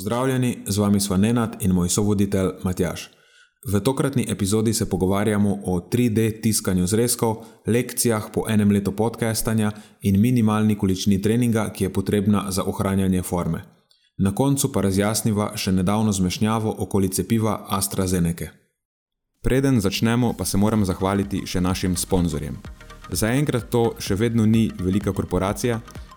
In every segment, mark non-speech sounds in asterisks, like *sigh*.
Pozdravljeni, z vami smo Nenad in moj sovoditelj Matjaš. V tokratni epizodi se pogovarjamo o 3D tiskanju zrezkov, lekcijah po enem letu podcastanja in minimalni količini treninga, ki je potrebna za ohranjanje forme. Na koncu pa razjasniva še nedavno zmešnjavo okoli cepiva AstraZeneca. Preden začnemo, pa se moram zahvaliti še našim sponzorjem. Zaenkrat to še vedno ni velika korporacija,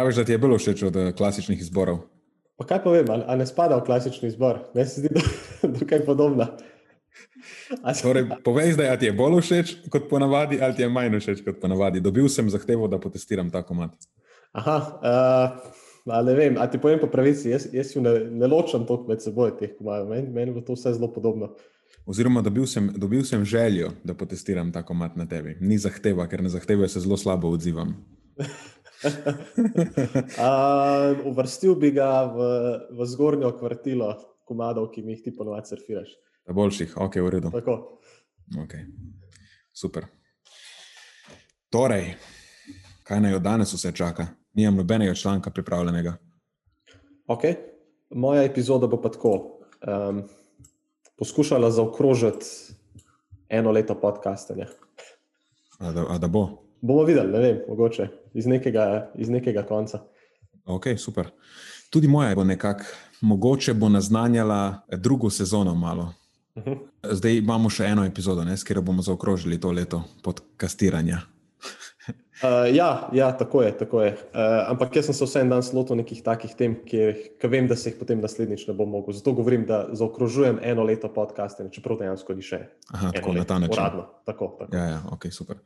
Praviš, da ti je bilo všeč od uh, klasičnih izborov? Pa kaj pa vem, ali, ali ne spada v klasični izbor? Meni se zdi, da *laughs* je kaj podobno. Torej, povej zdaj, ali ti je bolj všeč kot ponavadi, ali ti je manj všeč kot ponavadi. Dobil sem zahtevo, da potestiram ta komat. Aha, uh, ne vem, ali ti povem po pravici, jaz, jaz ju ne, ne ločam toliko med seboj, teh komadov. Meni, meni bo to vse zelo podobno. Oziroma, dobil sem, dobil sem željo, da potestiram ta komat na tebi. Ni zahteva, ker na zahteve se zelo slabo odzivam. *laughs* *laughs* uh, uvrstil bi ga v, v zgornjo kvartilo komadov, ki mi jih ti ponovadi surfiraš. Boljših, ok, v redu. Tako. Okay. Super. Torej, kaj naj od danes vse čaka? Nimam nobenega članka pripravljenega. Ok, moja epizoda bo pa tako. Um, poskušala zaokrožiti eno leto podcastanja. A da, a da bo? Bomo videli, ne vem, mogoče iz nekega, iz nekega konca. Ok, super. Tudi moja bo nekako, mogoče bo naznanjala drugo sezono malo. Uh mhm. -huh. Zdaj imamo še eno epizodo, s katero bomo zaokrožili to leto podcastiranja. *laughs* Uh, ja, ja, tako je. Tako je. Uh, ampak jaz sem se vse en dan slotil nekih takih tem, ki, ki vem, da se jih potem naslednjič ne bom mogel. Zato govorim, da zaokrožujem eno leto podcasta, čeprav dejansko ni še. Aha, tako na ta način. Uradno. Tako, tako. Ja, ja, ok, super.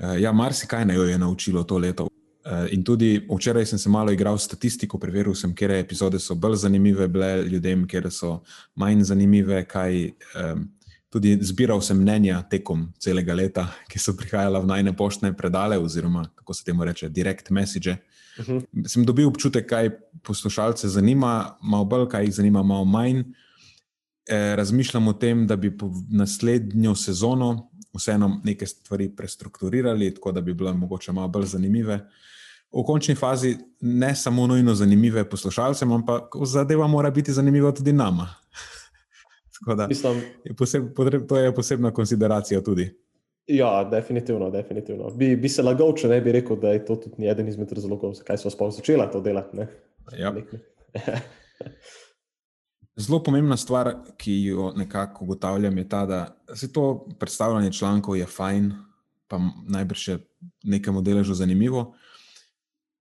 Uh, ja, marsikaj naj jo je naučilo to leto. Uh, in tudi včeraj sem se malo igral s statistiko, preveril sem, kere epizode so bolj zanimive bile ljudem, kere so manj zanimive. Kaj, um, tudi zbiral sem mnenja tekom celega leta, ki so prihajala v najne poštne predale, oziroma kako se temu reče, direct message. Uh mhm. -huh. Sem dobil občutek, kaj poslušalce zanima, malo bolj, kaj jih zanima, malo manj. E, razmišljam o tem, da bi naslednjo sezono vseeno neke stvari prestrukturirali, tako da bi bile mogoče malo bolj zanimive. V končni fazi ne samo nujno zanimive poslušalcem, ampak zadeva mora biti zanimiva tudi nama. *laughs* da, Mislim, je poseb, potreb, to je posebna konsideracija tudi. Ja, definitivno. definitivno. Bi, bi se lagal, če ne bi rekel, da je to tudi eden izmed razlogov, zakaj smo sploh začeli to delati. Ja. *laughs* Zelo pomembna stvar, ki jo nekako ugotavljam, je ta, da se to predstavljanje člankov je fajn, pa najbrž je nekemu deležu zanimivo.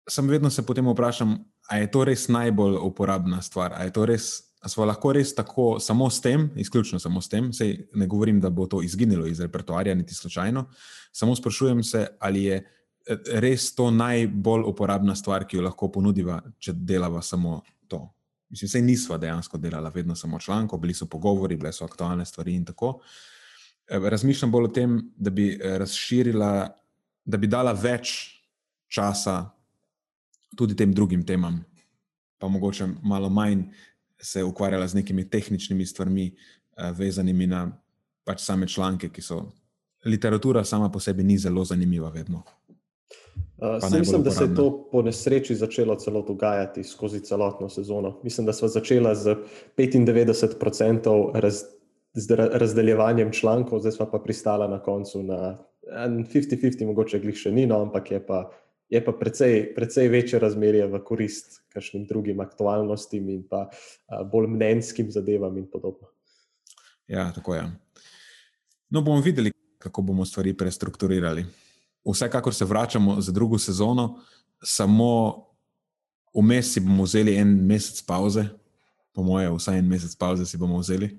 Sam vedno se potem vprašam, ali je to res najbolj uporabna stvar, ali je to res. Smo lahko res tako, samo s tem, izključno samo s tem, Sej ne govorim, da bo to izginilo iz repertoarja, niti slučajno. Samo sprašujem se, ali je eh, res to najbolj uporabna stvar, ki jo lahko ponudiva, če delava samo to. Mislim, vse nisva dejansko delala, vedno samo članko, bili so pogovori, bile so aktualne stvari in tako. E, razmišljam bolj o tem, da bi e, razširila, da bi dala več časa tudi tem drugim temam, pa mogoče malo manj se ukvarjala z nekimi tehničnimi stvarmi, e, vezanimi na pač same članke, ki so. Literatura sama po sebi ni zelo zanimiva, vedno. Uh, mislim, da se je to po nesreči začelo celo dogajati skozi celotno sezono. Mislim, da smo začeli z 95% raz, z razdeljevanjem člankov, zdaj smo pa pristali na koncu na 50-50, mogoče glih še ni, no, ampak je pa, je pa precej, precej večje razmerje v korist kakšnim drugim aktualnostim in pa uh, bolj mnenjskim zadevam in podobno. Ja, tako je. No, bomo videli, kako bomo stvari prestrukturirali vsekakor se vračamo za drugo sezono, samo vmes si bomo vzeli en mesec pauze, po moje, vsaj en mesec pauze si bomo vzeli.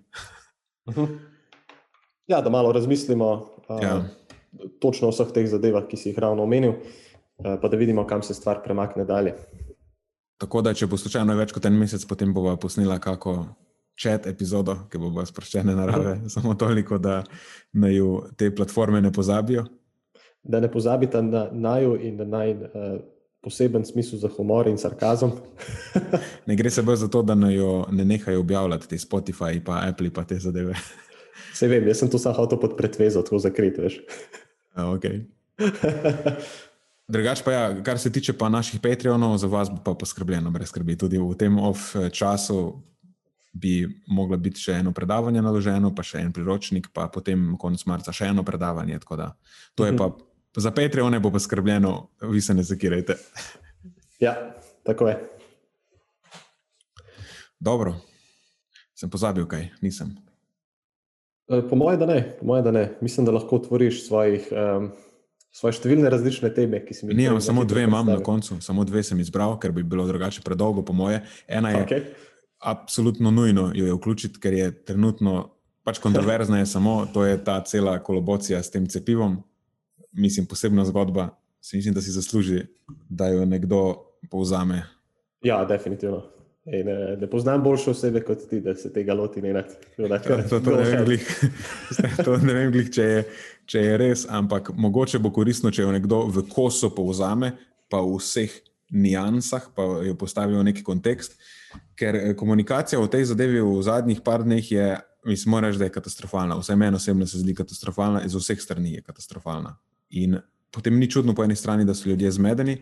Ja, da malo razmislimo ja. uh, točno o vseh teh zadevah, ki si jih ravno omenil, uh, pa da vidimo, kam se stvar premakne dalje. Tako da, če bo slučajno več kot en mesec, potem bomo posnela kako čet epizodo, ki bo sproščene narave, *laughs* samo toliko, da naj te platforme ne pozabijo da ne pozabite na naju in na naj uh, poseben smisel za humor in sarkazem. *laughs* ne gre se bolj za to, da ne, jo, ne nehajo objavljati te Spotify, pa Apple, pa te zadeve. *laughs* Se vem, jaz sem to samo hotel pod pretvezo, tako zakrit, veš. okay. Drugač pa, ja, kar se tiče pa naših Patreonov, za vas bo pa poskrbljeno, brez skrbi. Tudi v tem off eh, času bi moglo biti še eno predavanje naloženo, pa še en priročnik, pa potem konec marca še eno predavanje. Da, to je pa mhm. Za Patreon bo poskrbljeno, vi se ne zakirajte. Ja, tako je. Dobro, sem pozabil kaj, nisem. E, po mojem, da ne, po mojem, da ne. Mislim, da lahko otvoriš svojih, um, svoje številne različne teme, ki si jih izbral. Samo dve imam na koncu, samo dve sem izbral, ker bi bilo drugače predolgo, po moje. Ena je okay. absolutno nujno jo je vključiti, ker je trenutno pač kontroverzna, je samo to je ta cela kolobocija s tem cepivom, mislim, posebna zgodba. Mislim, da si zasluži, da jo nekdo povzame. Ja, definitivno. Ej, ne, ne poznam boljše osebe kot ti, da se tega loti. Ne, to, to, ne vem, glih, *laughs* to ne vem, glih, če, je, če je res, ampak mogoče bo koristno, če jo nekdo v kosu povzame, pa v vseh nijansah, pa jo postavi v neki kontekst. Ker eh, komunikacija v tej zadevi v zadnjih par dneh je, mislim, moraš, da je katastrofalna. Vsaj meni osebno se zdi katastrofalna, iz vseh strani je katastrofalna. In potem ni čudno, po eni strani, da so ljudje zmedeni,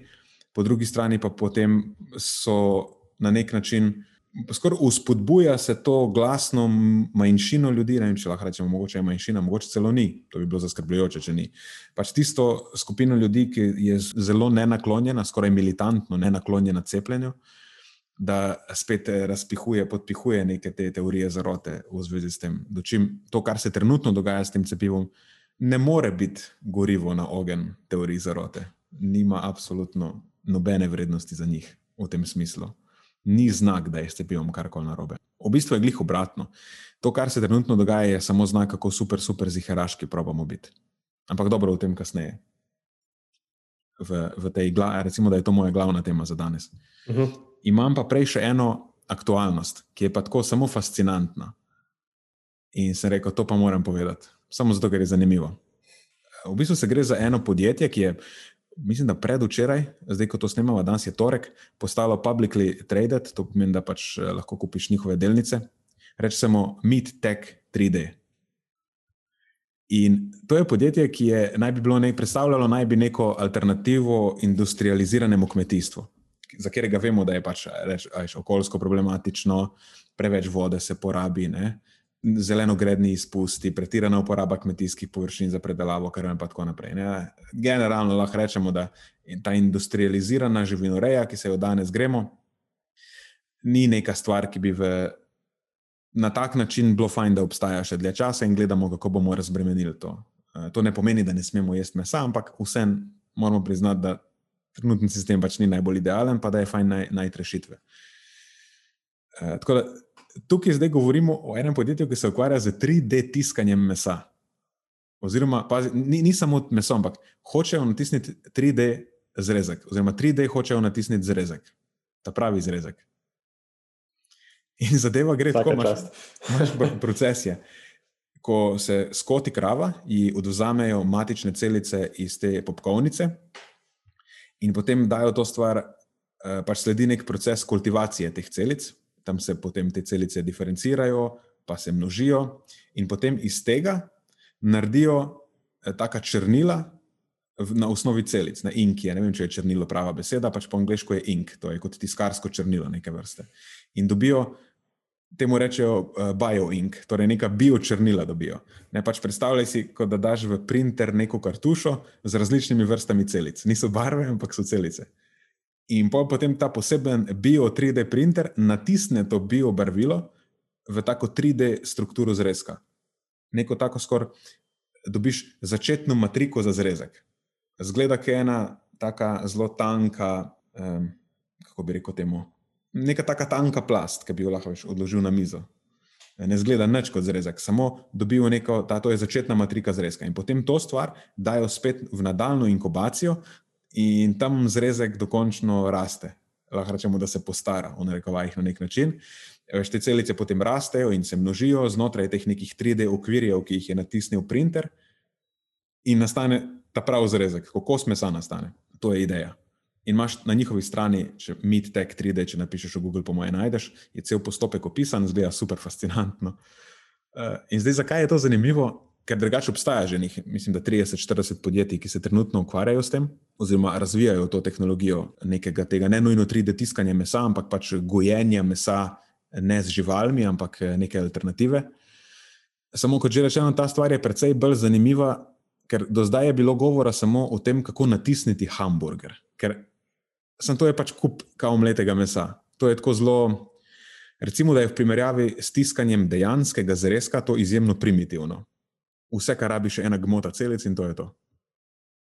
po drugi strani pa potem so na nek način. Skoraj uspodbuja se to glasno manjšino ljudi, ne vem, če lahko rečemo, mogoče je manjšina, mogoče celo ni, to bi bilo zaskrbljujoče, če ni. Pač tisto skupino ljudi, ki je zelo nenaklonjena, skoraj militantno nenaklonjena cepljenju, da spet razpihuje, podpihuje neke te teorije zarote v zvezi s tem. Dočim to, kar se trenutno dogaja s tem cepivom, ne more biti gorivo na ogen teorij zarote. Nima absolutno nobene vrednosti za njih v tem smislu. Ni znak, da je s cepivom karkoli narobe. V bistvu je glih obratno. To, kar se trenutno dogaja, je samo znak, kako super, super ziheraški probamo biti. Ampak dobro, o tem kasneje. V, v tej, recimo, da je to moja glavna tema za danes. Uh mhm. -huh. Imam pa prej še eno aktualnost, ki je pa tako samo fascinantna. In sem rekel, to pa moram povedati samo zato, ker je zanimivo. V bistvu se gre za eno podjetje, ki je, mislim, da predvčeraj, zdaj ko to snemamo, danes je torek, postalo publicly traded, to pomeni, da pač eh, lahko kupiš njihove delnice. Rečemo Meet Tech 3D. In to je podjetje, ki je naj bi bilo ne predstavljalo naj bi neko alternativo industrializiranemu kmetijstvu, za katerega vemo, da je pač reč, reč, okoljsko problematično, preveč vode se porabi. Ne? Zeleno-gredni izpusti, pretirana uporaba kmetijskih površin za predelavo, kar in tako naprej. Ne. Generalno lahko rečemo, da ta industrializirana živinoreja, ki se jo danes gremo, ni neka stvar, ki bi v, na tak način bilo fajn, da obstaja še dlje časa in gledamo, kako bomo razbremenili to. Eh, to ne pomeni, da ne smemo jesti mesa, ampak vsem moramo priznati, da trenutni sistem pač ni najbolj idealen, pa da je fajn naj, najti rešitve. Uh, tako da tukaj zdaj govorimo o enem podjetju, ki se ukvarja z 3D tiskanjem mesa. Oziroma, pazi, ni, ni samo meso, ampak hočejo natisniti 3D zrezek, oziroma 3D hočejo natisniti zrezek, ta pravi zrezek. In zadeva gre tako, da imaš proces. Je. Ko se skoti krava, ji odvzamejo matične celice iz te popkovnice, in potem dajo to stvar, eh, pač sledi nek proces kultivacije teh celic, tam se potem te celice diferencirajo, pa se množijo, in potem iz tega naredijo eh, taka črnila, na osnovi celic, na ink je. Ne vem, če je črnilo prava beseda, pač po angliško je ink, to je kot tiskarsko črnilo neke vrste. In dobijo, temu rečejo uh, bioink, torej neka biočrnila dobijo. Ne pač predstavljaj si, kot da daš v printer neko kartušo z različnimi vrstami celic. Niso barve, ampak so celice. In potem ta poseben bio 3D printer natisne to bio barvilo v tako 3D strukturo zrezka. Neko tako skoraj dobiš začetno matriko za zrezek. Zgleda, da je ena tako zelo tanka, um, kako bi rekel temu, neka tako tanka plast, ki bi jo lahko odložil na mizo. Ne zgleda nič kot zrezek, samo dobijo neko, ta, to je začetna matrika zrezka. In potem to stvar dajo spet v nadaljno inkubacijo, in tam zrezek dokončno raste. Lahko rečemo, da se postara, v narekovajih na nek način. Te celice potem rastejo in se množijo znotraj teh nekih 3D okvirjev, ki jih je natisnil printer, in nastane ta pravi zrezek, kako kos mesa nastane. To je ideja. In imaš na njihovi strani, če MeetTech 3D, če napišeš v Google, po mojem, najdeš, je cel postopek opisan, zgleda super fascinantno. Uh, in zdaj, zakaj je to zanimivo? Ker drugače obstaja že nekaj, mislim, da 30-40 podjetij, ki se trenutno ukvarjajo s tem, oziroma razvijajo to tehnologijo nekega tega, ne nujno 3D tiskanja mesa, ampak pač gojenja mesa ne z živalmi, ampak neke alternative. Samo kot že rečeno, ta stvar je precej bolj zanimiva, ker do zdaj je bilo govora samo o tem, kako natisniti hamburger. Ker sem to je pač kup kaomletega mesa. To je tako zelo, recimo, da je v primerjavi s tiskanjem dejanskega zrezka to izjemno primitivno. Vse, kar rabi, je ena gmota celic in to je to.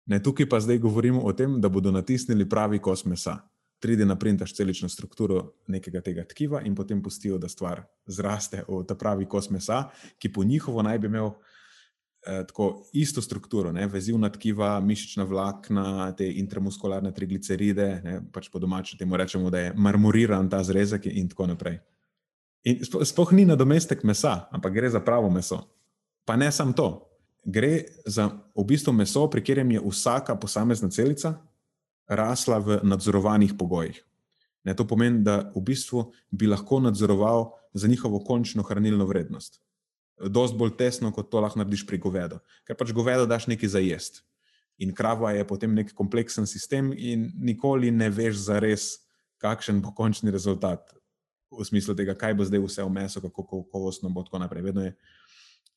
Ne, tukaj pa zdaj govorimo o tem, da bodo natisnili pravi kos mesa. 3D naprintaš celično strukturo nekega tega tkiva in potem pustijo, da stvar zraste v ta pravi kos mesa, ki po njihovo naj bi imel eh, tako isto strukturo, ne, vezivna tkiva, mišična vlakna, te intramuskularne trigliceride, ne, pač po domačem temu rečemo, da je marmoriran ta zrezek in tako naprej. In sploh ni nadomestek mesa, ampak gre za pravo meso. Pa ne samo to. Gre za v bistvu meso, pri katerem je vsaka posamezna celica rasla v nadzorovanih pogojih. Ne, to pomeni, da v bistvu bi lahko nadzoroval za njihovo končno hranilno vrednost dosti bolj tesno, kot to lahko narediš pri govedu. Ker pač govedo daš nekaj za jesti. In krava je potem nek kompleksen sistem, in nikoli ne veš za res, kakšen bo končni rezultat. V smislu tega, kaj bo zdaj vse v mesu, kako kakovostno bo tako naprej. Vedno je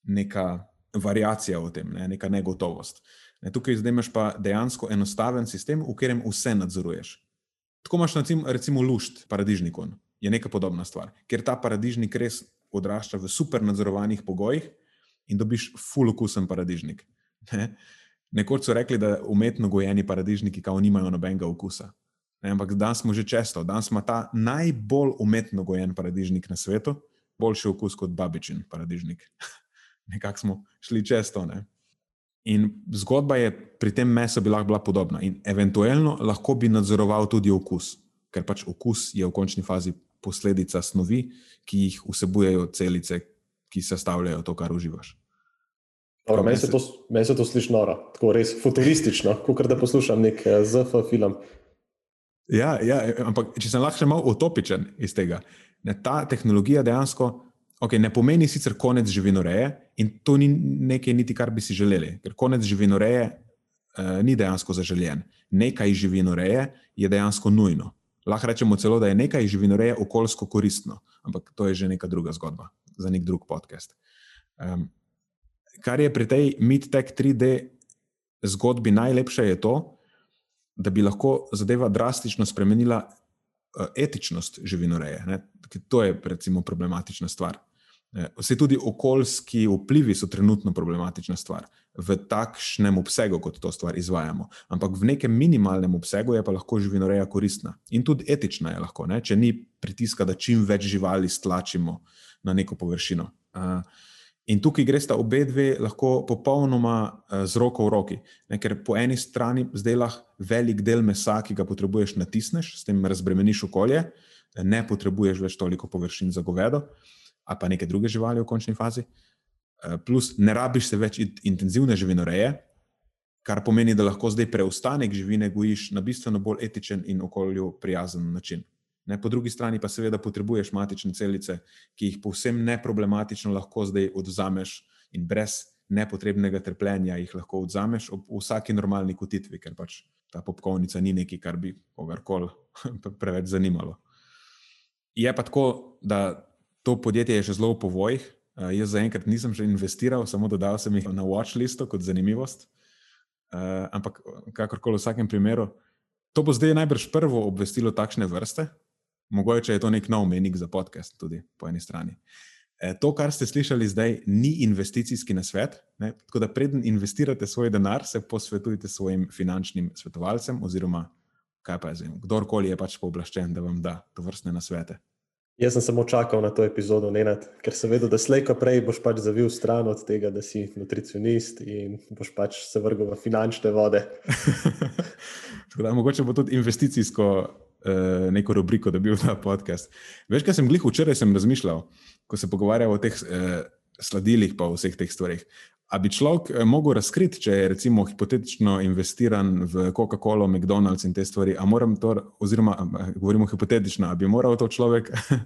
neka variacija v tem, ne? neka negotovost. Ne, tukaj zdaj imaš pa dejansko enostaven sistem, v katerem vse nadzoruješ. Tako imaš recimo lušt, paradižnik, je neka podobna stvar, ker ta paradižnik res odrašča v super nadzorovanih pogojih in dobiš fulukusen paradižnik. Ne? Nekoč so rekli, da umetno gojeni paradižniki kao nimajo nobenega okusa. Ne? Ampak danes smo že često, danes ima ta najbolj umetno gojen paradižnik na svetu boljši okus kot babičin paradižnik. *laughs* Nekako smo šli često. Ne? In zgodba je pri tem mesu bila, bila podobna. In eventualno lahko bi nadzoroval tudi okus, ker pač okus je v končni fazi posledica snovi, ki jih vsebujejo celice, ki sestavljajo to, kar uživaš. Meni se, men se to sliši noro, tako res futuristično, kot da poslušam nek eh, ZF film. Ja, ja, ampak če sem lahko malo utopičen iz tega, ne, ta tehnologija dejansko okay, ne pomeni sicer konec živinoreje in to ni nekaj, niti kar bi si želeli, ker konec živinoreje uh, ni dejansko zaželjen. Nekaj živinoreje je dejansko nujno. Lahko rečemo celo, da je nekaj živinoreje okoljsko koristno, ampak to je že neka druga zgodba za nek drug podcast. Um, kar je pri tej MeetTech 3D zgodbi najlepše, je to, da bi lahko zadeva drastično spremenila uh, etičnost živinoreje. Ne? To je, recimo, problematična stvar. Vse tudi okoljski vplivi so trenutno problematična stvar v takšnem obsegu, kot to stvar izvajamo. Ampak v nekem minimalnem obsegu je pa lahko živinoreja koristna in tudi etična je lahko, ne? če ni pritiska, da čim več živali stlačimo na neko površino. In tukaj gre sta obe dve lahko popolnoma z roko v roki. Ne? Ker po eni strani zdaj lahko velik del mesa, ki ga potrebuješ, natisneš, s tem razbremeniš okolje, ne potrebuješ več toliko površin za govedo ali pa neke druge živali v končni fazi. Eh, plus, ne rabiš se več intenzivne živinoreje, kar pomeni, da lahko zdaj preostanek živine gojiš na bistveno bolj etičen in okolju prijazen način. Ne, po drugi strani pa seveda potrebuješ matične celice, ki jih povsem neproblematično lahko zdaj odzameš in brez nepotrebnega trpljenja jih lahko odzameš ob vsaki normalni kotitvi, ker pač ta popkovnica ni nekaj, kar bi kogarkoli *laughs* preveč zanimalo. Je pa tako, da to podjetje je že zelo v povojih. Uh, jaz zaenkrat nisem že investiral, samo dodal sem jih na watchlistu kot zanimivost. Uh, ampak, kakorkoli v vsakem primeru, to bo zdaj najbrž prvo obvestilo takšne vrste. Mogoče je to nek nov menik za podcast, tudi po eni strani. E, to, kar ste slišali zdaj, ni investicijski nasvet. Ne? Tako da, preden investirate svoj denar, se posvetujte svojim finančnim svetovalcem, oziroma kaj pa je zdaj, kdorkoli je pač pooblaščen, da vam da to vrstne nasvete. Jaz sem samo čakal na to epizodo, Nenad, ker sem vedel, da slejko prej boš pač zavil stran od tega, da si nutricionist in boš pač se vrgel v finančne vode. *laughs* da, mogoče bo tudi investicijsko uh, neko rubriko, da bi bil ta podcast. Veš, kaj sem glih včeraj razmišljal, ko se pogovarjamo o teh uh, sladilih, pa vseh teh stvarih. A bi človek eh, mogel razkriti, če je recimo hipotetično investiran v Coca-Cola, McDonald's in te stvari, a moram to, oziroma govorimo hipotetično, a bi moral to človek uh,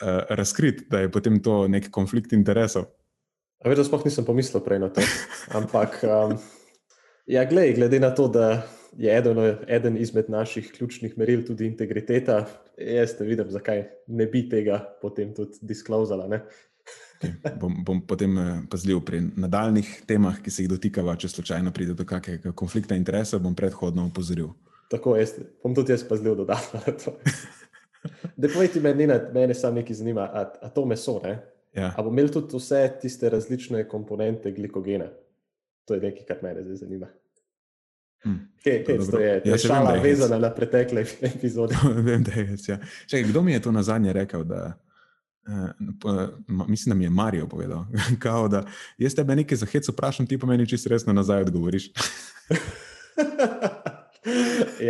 *laughs* razkriti, da je potem to nek konflikt interesov? A veš, da sploh nisem pomislil prej na to. Ampak, um, ja, glej, glede na to, da je eden, eden izmed naših ključnih meril tudi integriteta, jaz ne vidim, zakaj ne bi tega potem tudi disklozala. Okay. Bom, bom potem eh, pazljiv pri nadaljnih temah, ki se jih dotikava, če slučajno pride do kakega konflikta interesa, bom predhodno opozoril. Tako, jaz bom tudi jaz pazljiv dodatno na to. Da, povejte mi, mene samo nekaj zanima, a, a to meso, ne? Ja. A bo imel tudi vse tiste različne komponente glikogena? To je nekaj, kar me zdaj zanima. Hmm. Hey, hey, to je, to ja, je šala vem, vezana na pretekle *laughs* epizode. *laughs* vem, da je. Ja. Čekaj, kdo mi je to na zadnje rekel? Da... Uh, mislim, da mi je Marijo povedal, *laughs* Kao, da jaz tebe nekaj za hec vprašam, ti pa meni čisto resno nazaj odgovoriš. *laughs*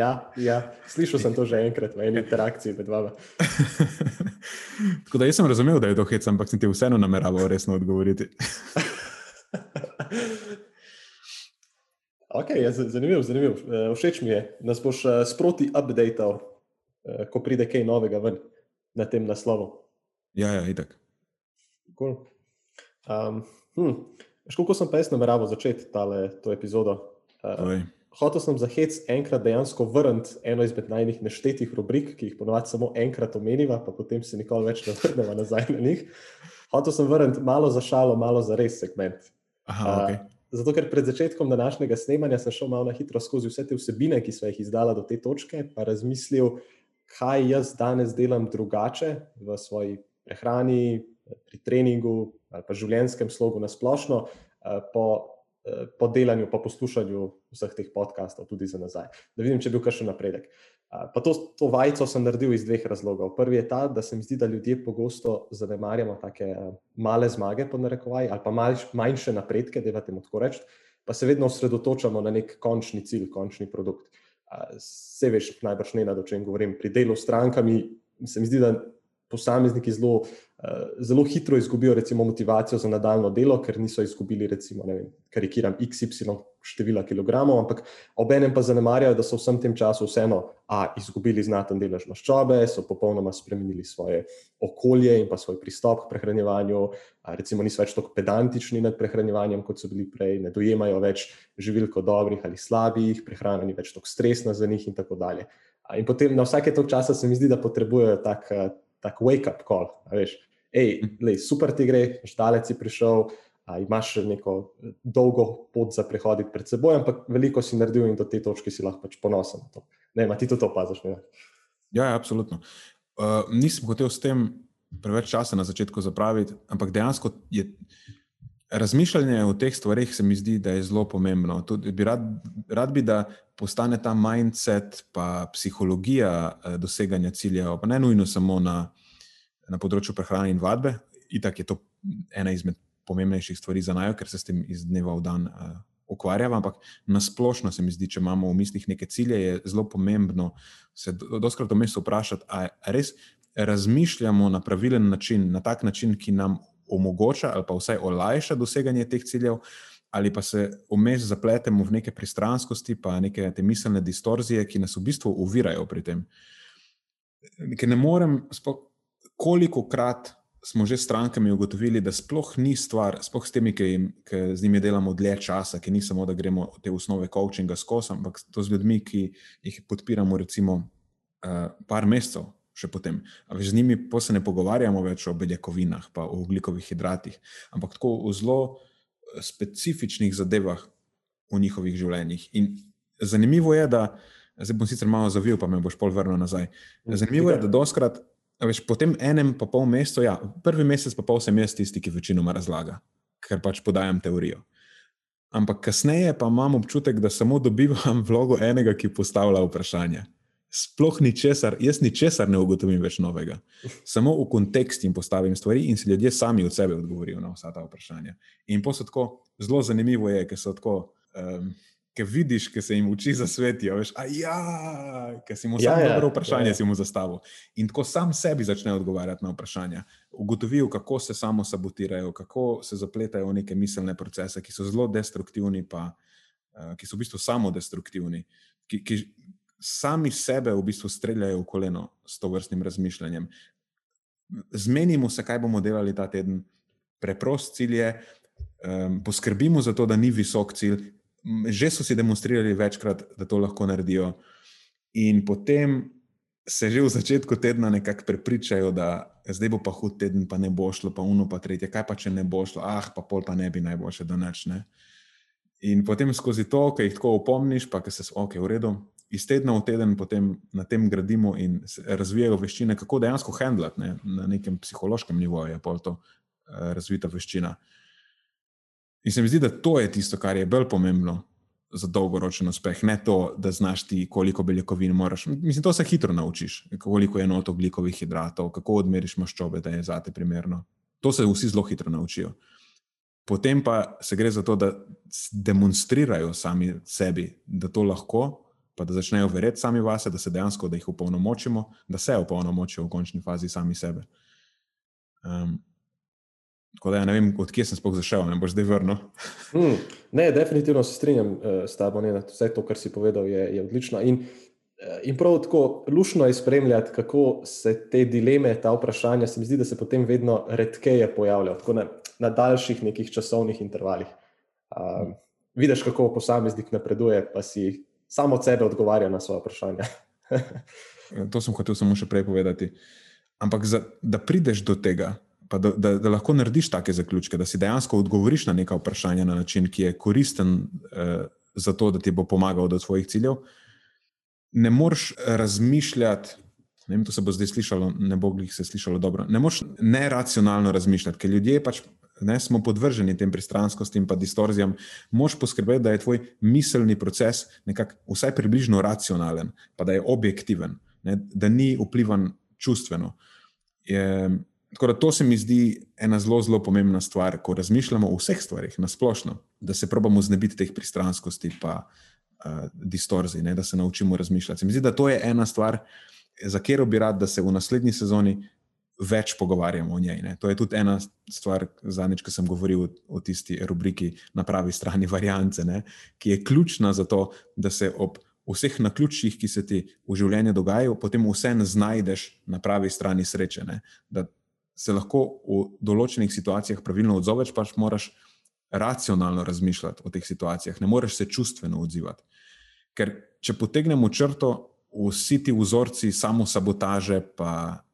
ja, ja, slišal sem to že enkrat v eni interakciji med vami. *laughs* Tako da jaz sem razumel, da je to hec, ampak sem ti vseeno nameraval resno odgovoriti. ok, ja, zanimivo, zanimivo. Uh, všeč mi je, da boš uh, sproti updateal, uh, ko pride kaj novega ven na tem naslovu. Ja, ja, itak. Cool. Um, hm. Kako sem pa jaz nameraval začeti tale, to epizodo? Uh, hotel sem za hec enkrat dejansko vrniti eno izmed najnih neštetih rubrik, ki jih ponovadi samo enkrat omeniva, pa potem se nikoli več ne vrnemo nazaj na njih. Hotel sem vrniti malo za šalo, malo za res segment. Aha, okay. uh, zato, ker pred začetkom današnjega snemanja sem šel malo na hitro skozi vse te vsebine, ki so jih izdala do te točke, pa razmislil, kaj jaz danes delam drugače v svoji prehrani, pri treningu ali pa življenjskem slogu na splošno, eh, po, eh, po delanju, po poslušanju vseh teh podkastov, tudi za nazaj, da vidim, če je bil kakšen napredek. Eh, pa to, to vajco sem naredil iz dveh razlogov. Prvi je ta, da se mi zdi, da ljudje pogosto zanemarjamo tako male zmage, podnarekovaj, ali pa manjše napredke, da je tako reči, pa se vedno osredotočamo na nek končni cilj, končni produkt. Vse veš, najbrž ne na to, če jim govorim. Pri delu s strankami se mi zdi, da posamezniki zelo, eh, zelo hitro izgubijo recimo, motivacijo za nadaljno delo, ker niso izgubili, recimo, vem, karikiram, XY števila kilogramov, ampak obenem pa zanemarjajo, da so v vsem tem času vseeno a, izgubili znaten delež maščobe, so popolnoma spremenili svoje okolje in pa svoj pristop k prehranjevanju, a, recimo niso več tako pedantični nad prehranjevanjem, kot so bili prej, ne dojemajo več živil kot dobrih ali slabih, prehrana ni več tako stresna za njih in tako dalje. In potem na vsake tog časa se mi zdi, da potrebujejo tak tak wake-up call. Veš, ej, mhm. lej, super ti gre, štalec si prišel, a, imaš neko dolgo pot za prehoditi pred seboj, ampak veliko si naredil in do te točke si lahko pač ponosen. Ne, ima ti to opaziš. Ja, ja, absolutno. Uh, nisem hotel s tem preveč časa na začetku zapraviti, ampak dejansko je. Razmišljanje o teh stvarih se mi zdi, da je zelo pomembno. Bi rad, rad bi, da postane ta mindset, pa psihologija eh, doseganja ciljev, pa ne nujno samo na, na področju prehrane in vadbe. Itak je to ena izmed pomembnejših stvari za najo, ker se s tem iz dneva v dan uh, ukvarjava. Ampak nasplošno se mi zdi, če imamo v mislih neke cilje, je zelo pomembno se doskrat vmes vprašati, ali res razmišljamo na pravilen način, na tak način, ki nam omogoča ali pa vsaj olajša doseganje teh ciljev, ali pa se vmes zapletemo v neke pristranskosti, pa neke te miselne distorzije, ki nas v bistvu uvirajo pri tem. Ker ne morem, koliko krat smo že s strankami ugotovili, da sploh ni stvar, sploh s temi, ki, jim, ki z njimi delamo dlje časa, ki ni samo, da gremo te osnove coachinga skozi, ampak to z ljudmi, ki jih podpiramo, recimo, uh, par mesecev. Še potem, z njimi pa se ne pogovarjamo več o beljakovinah, pa o ugljikovih hidratih, ampak tako o zelo eh, specifičnih zadevah v njihovih življenjih. In zanimivo je, da zdaj bom sicer malo zavil, pa me boš pol vrnil nazaj. Mhm. Zanimivo je, da doskrat Veš, po tem enem pa pol mesecu, ja, prvi mesec pa pol sem jaz tisti, ki večinoma razlaga, ker pač podajam teorijo. Ampak kasneje pa imam občutek, da samo dobivam *laughs* vlogo enega, ki postavlja vprašanje. Sploh ni česar, jaz ni česar ne ugotovim več novega. Samo v kontekst jim postavim stvari in si ljudje sami od sebe odgovorijo na vsa ta vprašanja. In posodko, zelo zanimivo je, ker so tako. Um, ki vidiš, ki se jim uči za svetijo, veš, a ja, ki si mu ja, samo ja, dobro vprašanje ja. zastavil. In tako sam sebi začne odgovarjati na vprašanja. Ugotovil, kako se samo sabotirajo, kako se zapletajo v neke miselne procese, ki so zelo destruktivni, pa uh, ki so v bistvu samo destruktivni, ki, ki sami sebe v bistvu streljajo v koleno s to vrstnim razmišljanjem. Zmenimo se, kaj bomo delali ta teden. Preprost cilj je, um, poskrbimo za to, da ni visok cilj, že so si demonstrirali večkrat, da to lahko naredijo. In potem se že v začetku tedna nekako prepričajo, da zdaj bo pa hud teden, pa ne bo šlo, pa uno, pa tretje, kaj pa če ne bo šlo, ah, pa pol pa ne bi najboljše, da nečne. In potem skozi to, ki jih tako opomniš, pa ki se ok, v redu. Iz tedna v teden potem na tem gradimo in razvijajo veščine, kako dejansko handlati ne? na nekem psihološkem nivoju, je pol to uh, razvita veščina. In se mi zdi, da to je tisto, kar je bolj pomembno za dolgoročen uspeh, ne to, da znaš ti, koliko beljakovin moraš. Mislim, to se hitro naučiš, koliko je enot oglikovih hidratov, kako odmeriš maščobe, da je za te primerno. To se vsi zelo hitro naučijo. Potem pa se gre za to, da demonstrirajo sami sebi, da to lahko, pa da začnejo verjeti sami vase, da se dejansko, da jih upolnomočimo, da se upolnomočijo v končni fazi sami sebe. Um, Tako da ja, ne vem, odkje sem sploh zašel, ne boš zdaj vrnil. *laughs* mm, ne, definitivno se strinjam uh, s tabo. Ne, vse to, kar si povedal, je, je odlično. In, uh, in prav tako lušno je spremljati, kako se te dileme, ta vprašanja, se mi zdi, da se potem vedno redkeje pojavljajo, tako na, na daljših nekih časovnih intervalih. Uh, mm. Vidiš, kako posameznik napreduje, pa si samo od sebe odgovarja na svoje vprašanja. *laughs* to sem hotel samo še prej povedati. Ampak za, da prideš do tega, da, da, da lahko narediš take zaključke, da si dejansko odgovoriš na neka vprašanja na način, ki je koristen eh, za to, da ti bo pomagal do svojih ciljev. Ne moreš razmišljati, ne vem, to se bo zdaj slišalo, ne bo jih se slišalo dobro. Ne moreš neracionalno razmišljati, ker ljudje pač ne smo podvrženi tem pristrankostim in distorzijam. Moš poskrbeti, da je tvoj miselni proces nekako vsaj približno racionalen, pa da je objektiven, ne, da ni vplivan čustveno. Je, Tako da to se mi zdi ena zelo, zelo pomembna stvar, ko razmišljamo o vseh stvarih na splošno, da se probamo znebiti teh pristranskosti in uh, distorzij, ne, da se naučimo razmišljati. Se mi zdi, da to je ena stvar, za katero bi rad, da se v naslednji sezoni več pogovarjamo o njej. Ne. To je tudi ena stvar, zadnjič, ki sem govoril o, o tisti rubriki na pravi strani variance, ne, ki je ključna za to, da se ob. Vseh na ključih, ki se ti v življenju dogajajo, potem vse znajdeš na pravi strani sreče. Ne? Da se lahko v določenih situacijah pravilno odzoveš, pač moraš racionalno razmišljati o teh situacijah, ne moreš se čustveno odzivati. Ker če potegnemo črto, vsi ti vzorci samo sabotaže, pa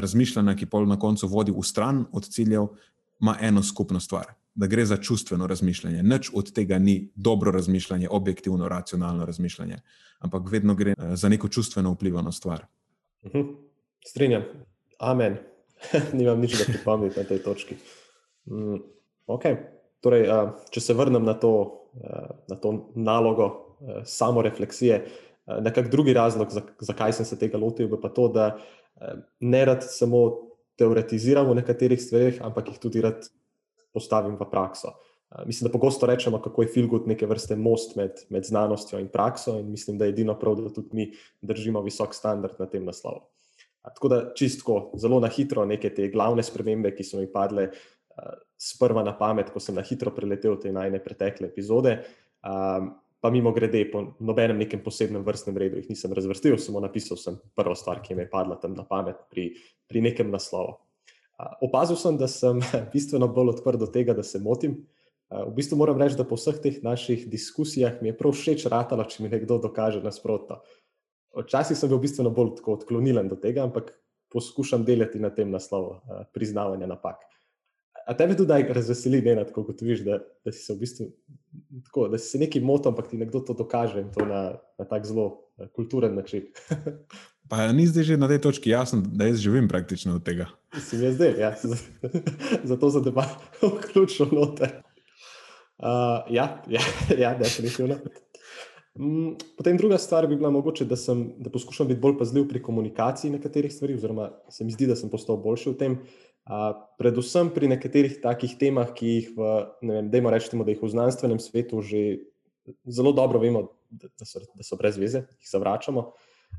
razmišljanja, ki pol na koncu vodi v stran od ciljev, ima eno skupno stvar. Da gre za čustveno razmišljanje. Nič od tega ni dobro razmišljanje, objektivno, racionalno razmišljanje, ampak vedno gre uh, za neko čustveno vplivano stvar. Uh mhm. -huh. Strinjam. Amen. *laughs* nimam nič da pripomniti na tej točki. Mm, okay. torej, uh, če se vrnem na to, uh, na to nalogo uh, samorefleksije, uh, nekak drugi razlog, zakaj sem se tega lotil, je pa to, da uh, ne rad samo teoretiziram o nekaterih stvarih, ampak jih tudi rad postavim v prakso. Uh, mislim, da pogosto rečemo, kako je filgut neke vrste most med, med znanostjo in prakso, in mislim, da je edino prav, da tudi mi držimo visok standard na tem naslovu. Tako da čistko, zelo na hitro, neke te glavne spremembe, ki so mi padle sprva na pamet, ko sem na hitro preletel te najne pretekle epizode. Pa mimo grede, po nobenem nekem posebnem vrstnem redu jih nisem razvrstil, samo napisal sem prvo stvar, ki mi je padla tam na pamet pri, pri nekem naslovu. Opazil sem, da sem *laughs* bistveno bolj odprt do tega, da se motim. V bistvu moram reči, da po vseh teh naših diskusijah mi je prav všeč ratalo, če mi nekdo dokaže nasprotno. Včasih sem bil bistveno bolj odklonilen do tega, ampak poskušam delati na tem naslovu, priznavanja napak. A tebe tudi razveseli, ne, ko gotoviš, da, da si se v bistvu tako, da si se neki motil, ampak ti nekdo to dokaže in to na, na tak zelo kulturen način. *laughs* Pa ni zdaj že na tej točki jasno, da jaz živim praktično od tega. Si mi je zdaj, ja, zato *laughs* za debat *laughs* vključno noter. Uh, ja, ja, ja, definitivno. Mm, potem druga stvar bi bila mogoče, da, sem, da poskušam biti bolj pazljiv pri komunikaciji nekaterih stvari, oziroma se mi zdi, da sem postal boljši v tem. Uh, predvsem pri nekaterih takih temah, ki jih v, ne vem, dajmo reči, da jih v znanstvenem svetu že zelo dobro vemo, da, so, da so brez veze, jih zavračamo.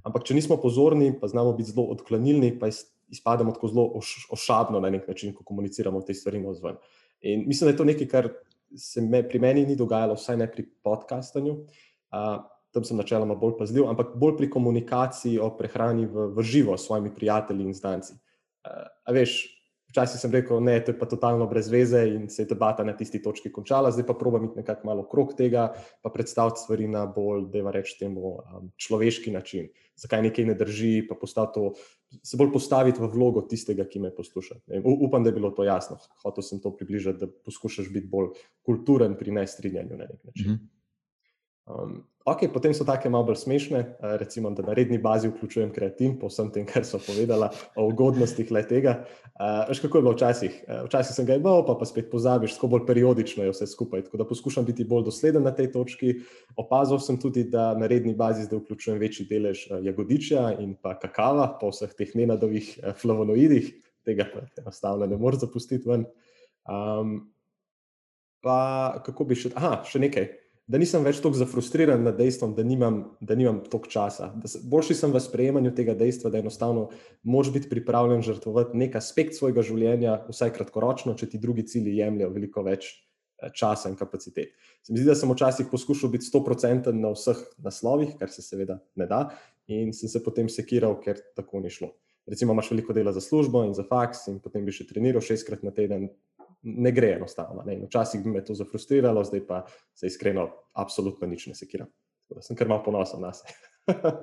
Ampak, če nismo pozorni, pa znamo biti zelo odklonilni, pa izpademo tako zelo oš, ošabno na nek način, ko komuniciramo te stvari na zven. In mislim, da je to nekaj, kar se me, pri meni ni dogajalo, vsaj ne pri podkastanju. Uh, tam sem načeloma bolj pazljiv, ampak bolj pri komunikaciji o prehrani v, v živo s svojimi prijatelji in znanci. Uh, veš, včasih sem rekel, ne, to je pa totalno brez veze in se je debata na tisti točki končala, zdaj pa probujem iti nekako malo okrog tega, pa predstaviti stvari na bolj, da ima reči temu, um, človeški način. Zakaj nekaj ne drži, pa to, se bolj postaviti v vlogo tistega, ki me posluša. Upam, da je bilo to jasno. Hotel sem to približati, da poskušaš biti bolj kulturen pri nestrinjanju na nek način. -hmm. Um, ok, potem so take malo bolj smešne, uh, recimo, da na redni bazi vključujem kreatin, po vsem tem, kar so povedala o ugodnostih le tega. Uh, veš, kako je bilo včasih? Uh, včasih sem ga imel, pa, pa spet pozabiš, tako bolj periodično je vse skupaj. Tako da poskušam biti bolj dosleden na tej točki. Opazil sem tudi, da na redni bazi zdaj vključujem večji delež jagodičja in pa kakava, po vseh teh nenadovih flavonoidih, tega pa enostavno ne moreš zapustiti ven. Um, pa kako bi še, aha, še nekaj da nisem več tako zafrustriran nad dejstvom, da nimam, da nimam toliko časa. Boljši sem v sprejemanju tega dejstva, da enostavno moraš biti pripravljen žrtvovati nek aspekt svojega življenja, vsaj kratkoročno, če ti drugi cilji jemljajo veliko več eh, časa in kapacitet. Se mi zdi, da sem včasih poskušal biti 100% na vseh naslovih, kar se seveda ne da, in sem se potem sekiral, ker tako ni šlo. Recimo, imaš veliko dela za službo in za faks, in potem bi še treniral šestkrat na teden, ne gre enostavno. Ne. Včasih bi me to zafrustriralo, zdaj pa se iskreno, absolutno nič ne sekiram. Tako da sem kar malo ponosen na sebe. *laughs*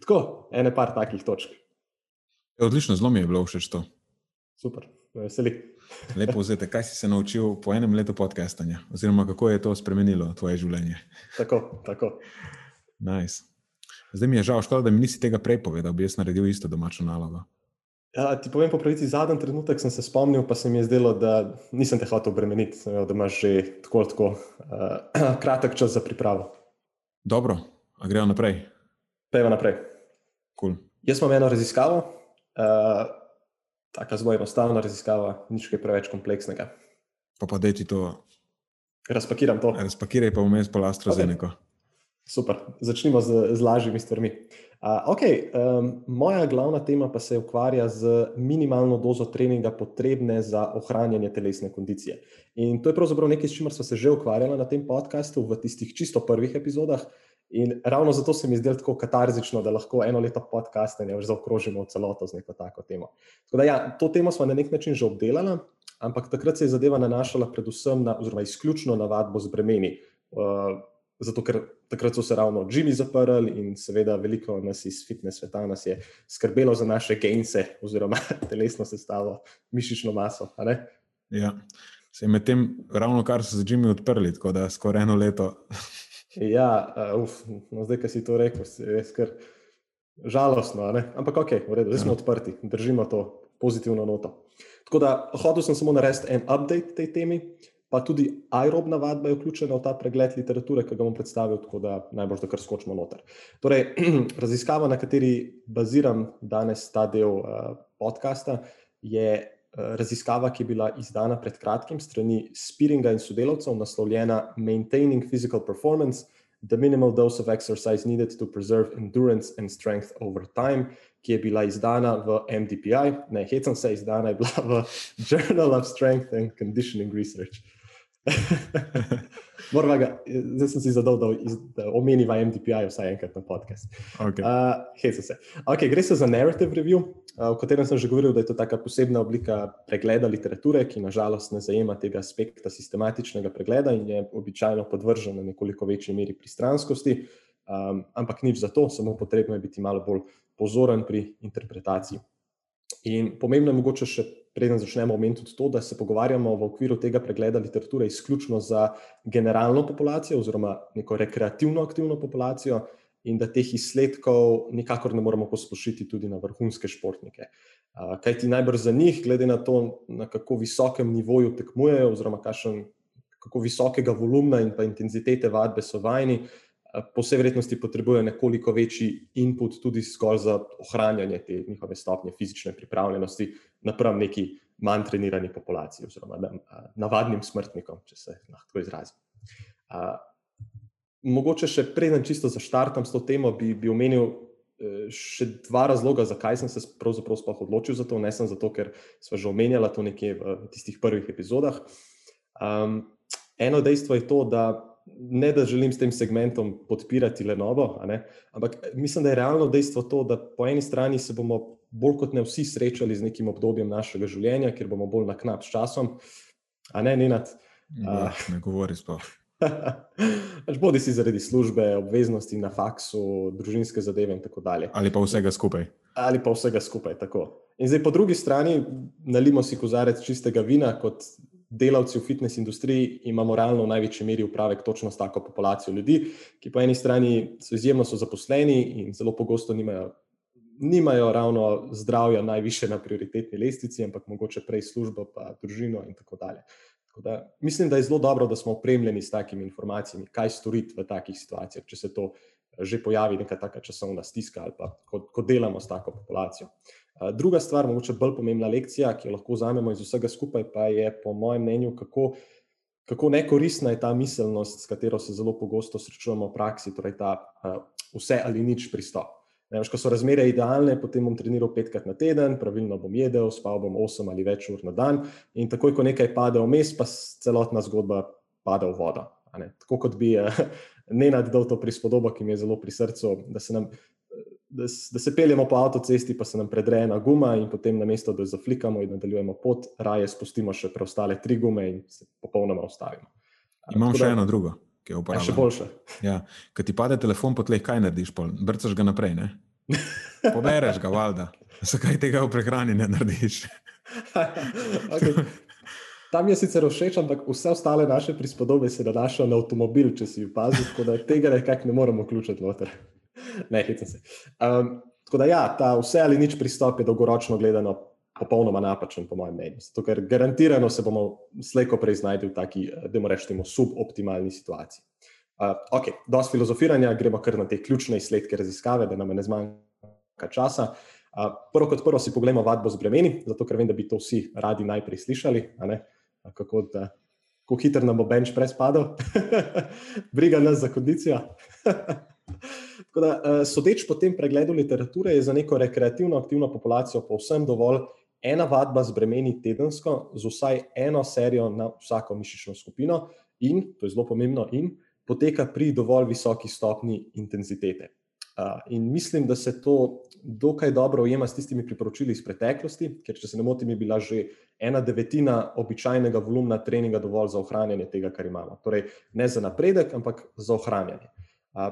Tako, ene par takih točk. Je odlično, zelo mi je bilo všeč to. Super, veseli. *laughs* Lepo vzete, kaj si se naučil po enem letu podcastanja, oziroma kako je to spremenilo tvoje življenje. Tako, tako. Nice. Zdaj mi je žal, škoda, da mi nisi tega prej povedal, bi jaz naredil isto domačo nalogo. Ja, ti povem po pravici, zadnji trenutek sem se spomnil, pa se mi je zdelo, da nisem te hotel obremeniti, da imaš že tako, tako uh, *clears throat* kratek čas za pripravo. Dobro, a gremo naprej. Pejmo naprej. Cool. Jaz imam eno raziskavo, uh, tako zelo enostavna raziskava, nič kaj preveč kompleksnega. Pa pa da ti to. Razpakiram to. Razpakiraj pa vmes po AstraZeneca. Okay. Super, začnimo z, z lažjimi stvarmi. Uh, okay, um, moja glavna tema pa se ukvarja z minimalno dozo treninga, potrebne za ohranjanje telesne kondicije. In to je pravzaprav nekaj, s čimer smo se že ukvarjali na tem podkastu, v tistih čisto prvih epizodah. In ravno zato se mi zdi tako katarzično, da lahko eno leto podcasta ne zaokrožimo v celoto z neko tako temo. Tako da, ja, to temo smo na nek način že obdelali, ampak takrat se je zadeva nanašala predvsem na, oziroma izključno na vadbo z bremeni. Uh, zato ker takrat so se ravno džimi zaprli in seveda veliko nas iz fitness sveta nas je skrbelo za naše gense oziroma *laughs* telesno sestavo, mišično maso. Ja, se je medtem ravno kar so se džimi odprli, tako da skoraj eno leto. *laughs* ja, uh, uf, no zdaj, ki si to rekel, je skr. Žalostno, ampak ok, v redu, zdaj smo ja. odprti, držimo to pozitivno noto. Tako da hotel sem samo narediti en update tej temi, pa tudi aerobna vadba je vključena v ta pregled literature, ki ga bom predstavil, tako da najbolj da kar skočimo noter. Torej, *clears throat* raziskava, na kateri baziram danes ta del uh, podcasta, je uh, raziskava, ki je bila izdana pred kratkim strani Spiringa in sodelavcev, naslovljena Maintaining Physical Performance. The minimal dose of exercise needed to preserve endurance and strength over time, ki je bila izdana v MDPI, ne, hecam se, izdana je bila v *laughs* Journal of Strength and Conditioning Research. *laughs* Ga, zdaj sem si zadal, da, da omeniva MDPI vsaj enkrat na podcast. Okay. Uh, okay, gre se za narrative review, uh, o katerem sem že govoril, da je to taka posebna oblika pregleda literature, ki nažalost ne zajema tega aspekta sistematičnega pregleda in je običajno podvržena nekoliko večji meri pristranskosti. Um, ampak nič za to, samo potrebno je biti malo bolj pozoren pri interpretaciji. In pomembno je mogoče še preden začnemo omeniti tudi to, da se pogovarjamo v okviru tega pregleda literature izključno za generalno populacijo oziroma neko rekreativno aktivno populacijo in da teh izsledkov nikakor ne moremo poslušiti tudi na vrhunske športnike. Kaj ti najbrž za njih, glede na to, na kako visokem nivoju tekmujejo oziroma kakšen, kako visokega volumna in pa intenzitete vadbe so vajeni, po vsej vrednosti potrebujejo nekoliko večji input tudi zgolj za ohranjanje te njihove stopnje fizične pripravljenosti napram neki manj trenirani populaciji oziroma navadnim smrtnikom, če se lahko izrazim. Mogoče še preden čisto zaštartam s to temo, bi, bi omenil še dva razloga, zakaj sem se pravzaprav sploh odločil za to. Ne sem zato, ker smo že omenjali to nekje v tistih prvih epizodah. Um, eno dejstvo je to, da ne da želim s tem segmentom podpirati le novo, ampak mislim, da je realno dejstvo to, da po eni strani se bomo bolj kot ne vsi srečali z nekim obdobjem našega življenja, ker bomo bolj na knap s časom. A ne, Nenad? Ne, ne govori sploh. *laughs* Pač bodi si zaradi službe, obveznosti na faksu, družinske zadeve in tako dalje. Ali pa vsega skupaj. Ali pa vsega skupaj, tako. In zdaj po drugi strani nalimo si kozarec čistega vina, kot delavci v fitness industriji imamo realno v največji meri upravek točno s tako populacijo ljudi, ki po eni strani so izjemno so zaposleni in zelo pogosto nimajo, nimajo ravno zdravja najviše na prioritetni lestvici, ampak mogoče prej službo, pa družino in tako dalje. Tako da, mislim, da je zelo dobro, da smo opremljeni s takimi informacijami, kaj storiti v takih situacijah, če se to že pojavi neka taka časovna stiska ali pa ko, ko delamo s tako populacijo. Druga stvar, mogoče bolj pomembna lekcija, ki jo lahko vzamemo iz vsega skupaj, pa je po mojem mnenju, kako, kako nekoristna je ta miselnost, s katero se zelo pogosto srečujemo v praksi, torej ta uh, vse ali nič pristop. Ne, ko so razmere idealne, potem bom treniral petkrat na teden, pravilno bom jedel, spal bom osem ali več ur na dan, in takoj, ko nekaj pade vmes, pa celotna zgodba pade v vodo. Tako kot bi uh, *laughs* Nenad dal to prispodobo, ki mi je zelo pri srcu, da se nam da, da se peljemo po avtocesti, pa se nam predre ena guma, in potem na mesto, da zaflikamo in nadaljujemo pot, raje spustimo še preostale tri gume in se popolnoma ustavimo. Imam Tako še da, eno drugo, ki je uporabljeno. Še boljše. Ja, Ko ti pade telefon po tleh, kaj narediš? Brcaš ga naprej, ne? *laughs* Pobereš ga, valjda. Zakaj tega v prehrani ne narediš? *laughs* okay. Tam je sicer všeč, ampak vse ostale naše prispodobe se nanašajo na avtomobil, če si opazil, tako da tega nekako ne moremo vključiti noter. *laughs* ne, hecam se. Um, tako da, ja, ta vse ali nič pristop je dolgoročno gledano popolnoma napačen, po mojem mnenju. Zato, ker garantirano se bomo slejko prej znašli v taki, da moramo reči, suboptimalni situaciji. Uh, ok, dosti filozofiranja, gremo kar na te ključne izsledke raziskave, da nam ne zmanjka časa. Uh, prvo kot prvo si pogledamo vadbo z bremeni, zato ker vem, da bi to vsi radi najprej slišali. Kako, da, kako hitro nam bo bench press padel, *laughs* briga nas za kondicijo. *laughs* Tako da, eh, sodeč po tem pregledu literature, je za neko rekreativno aktivno populacijo povsem dovolj ena vadba z bremeni tedensko, z vsaj eno serijo na vsako mišično skupino, in, to je zelo pomembno, in poteka pri dovolj visoki stopni intenzitete. In mislim, da se to dokaj dobro ujema s tistimi priporočili iz preteklosti, ker, če se ne motim, je bila že ena devetina običajnega volumna treninga dovolj za ohranjanje tega, kar imamo. Torej, ne za napredek, ampak za ohranjanje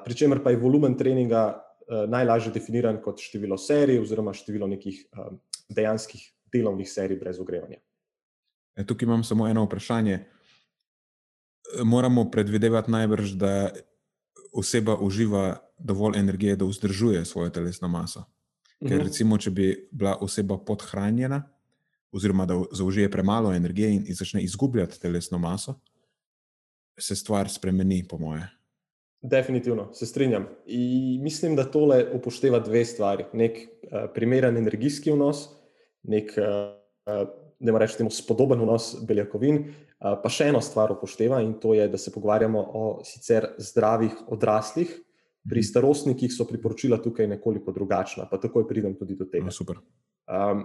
pričemer pa je volumen treninga uh, najlažje definiran kot število serij oziroma število nekih um, dejanskih delovnih serij brez ogrevanja. E, tukaj imam samo eno vprašanje. Moramo predvidevati najbrž, da oseba uživa dovolj energije, da vzdržuje svojo telesno maso. Ker, mhm. recimo, če bi bila oseba podhranjena, oziroma da zaužije premalo energije in začne izgubljati telesno maso, se stvar spremeni, po moje. Definitivno se strinjam. In mislim, da tole upošteva dve stvari. Nek uh, primeren energijski vnos, nek, uh, da moramo reči, spodoben vnos beljakovin, uh, pa še eno stvar upošteva in to je, da se pogovarjamo o sicer zdravih odraslih. Pri mhm. starostnikih so priporočila tukaj nekoliko drugačna, pa takoj pridem tudi do tega. No, um,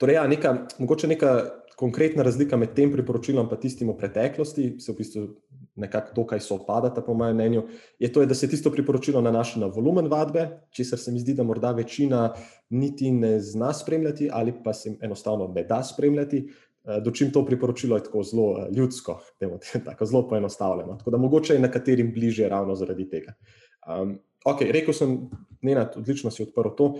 torej, ja, neka, mogoče neka konkretna razlika med tem priporočilom in tistim v preteklosti, se v bistvu nekako dokaj sopadata, po mojem mnenju, je to, da se tisto priporočilo nanaša na volumen vadbe, česar se mi zdi, da morda večina niti ne zna spremljati ali pa se enostavno ne da spremljati. Eh, dočim to priporočilo je tako zelo eh, ljudsko, temo, *laughs* tako zelo poenostavljeno. Tako da mogoče je nekaterim bliže ravno zaradi tega. Um, ok, rekel sem, ne, odlično si odprl to.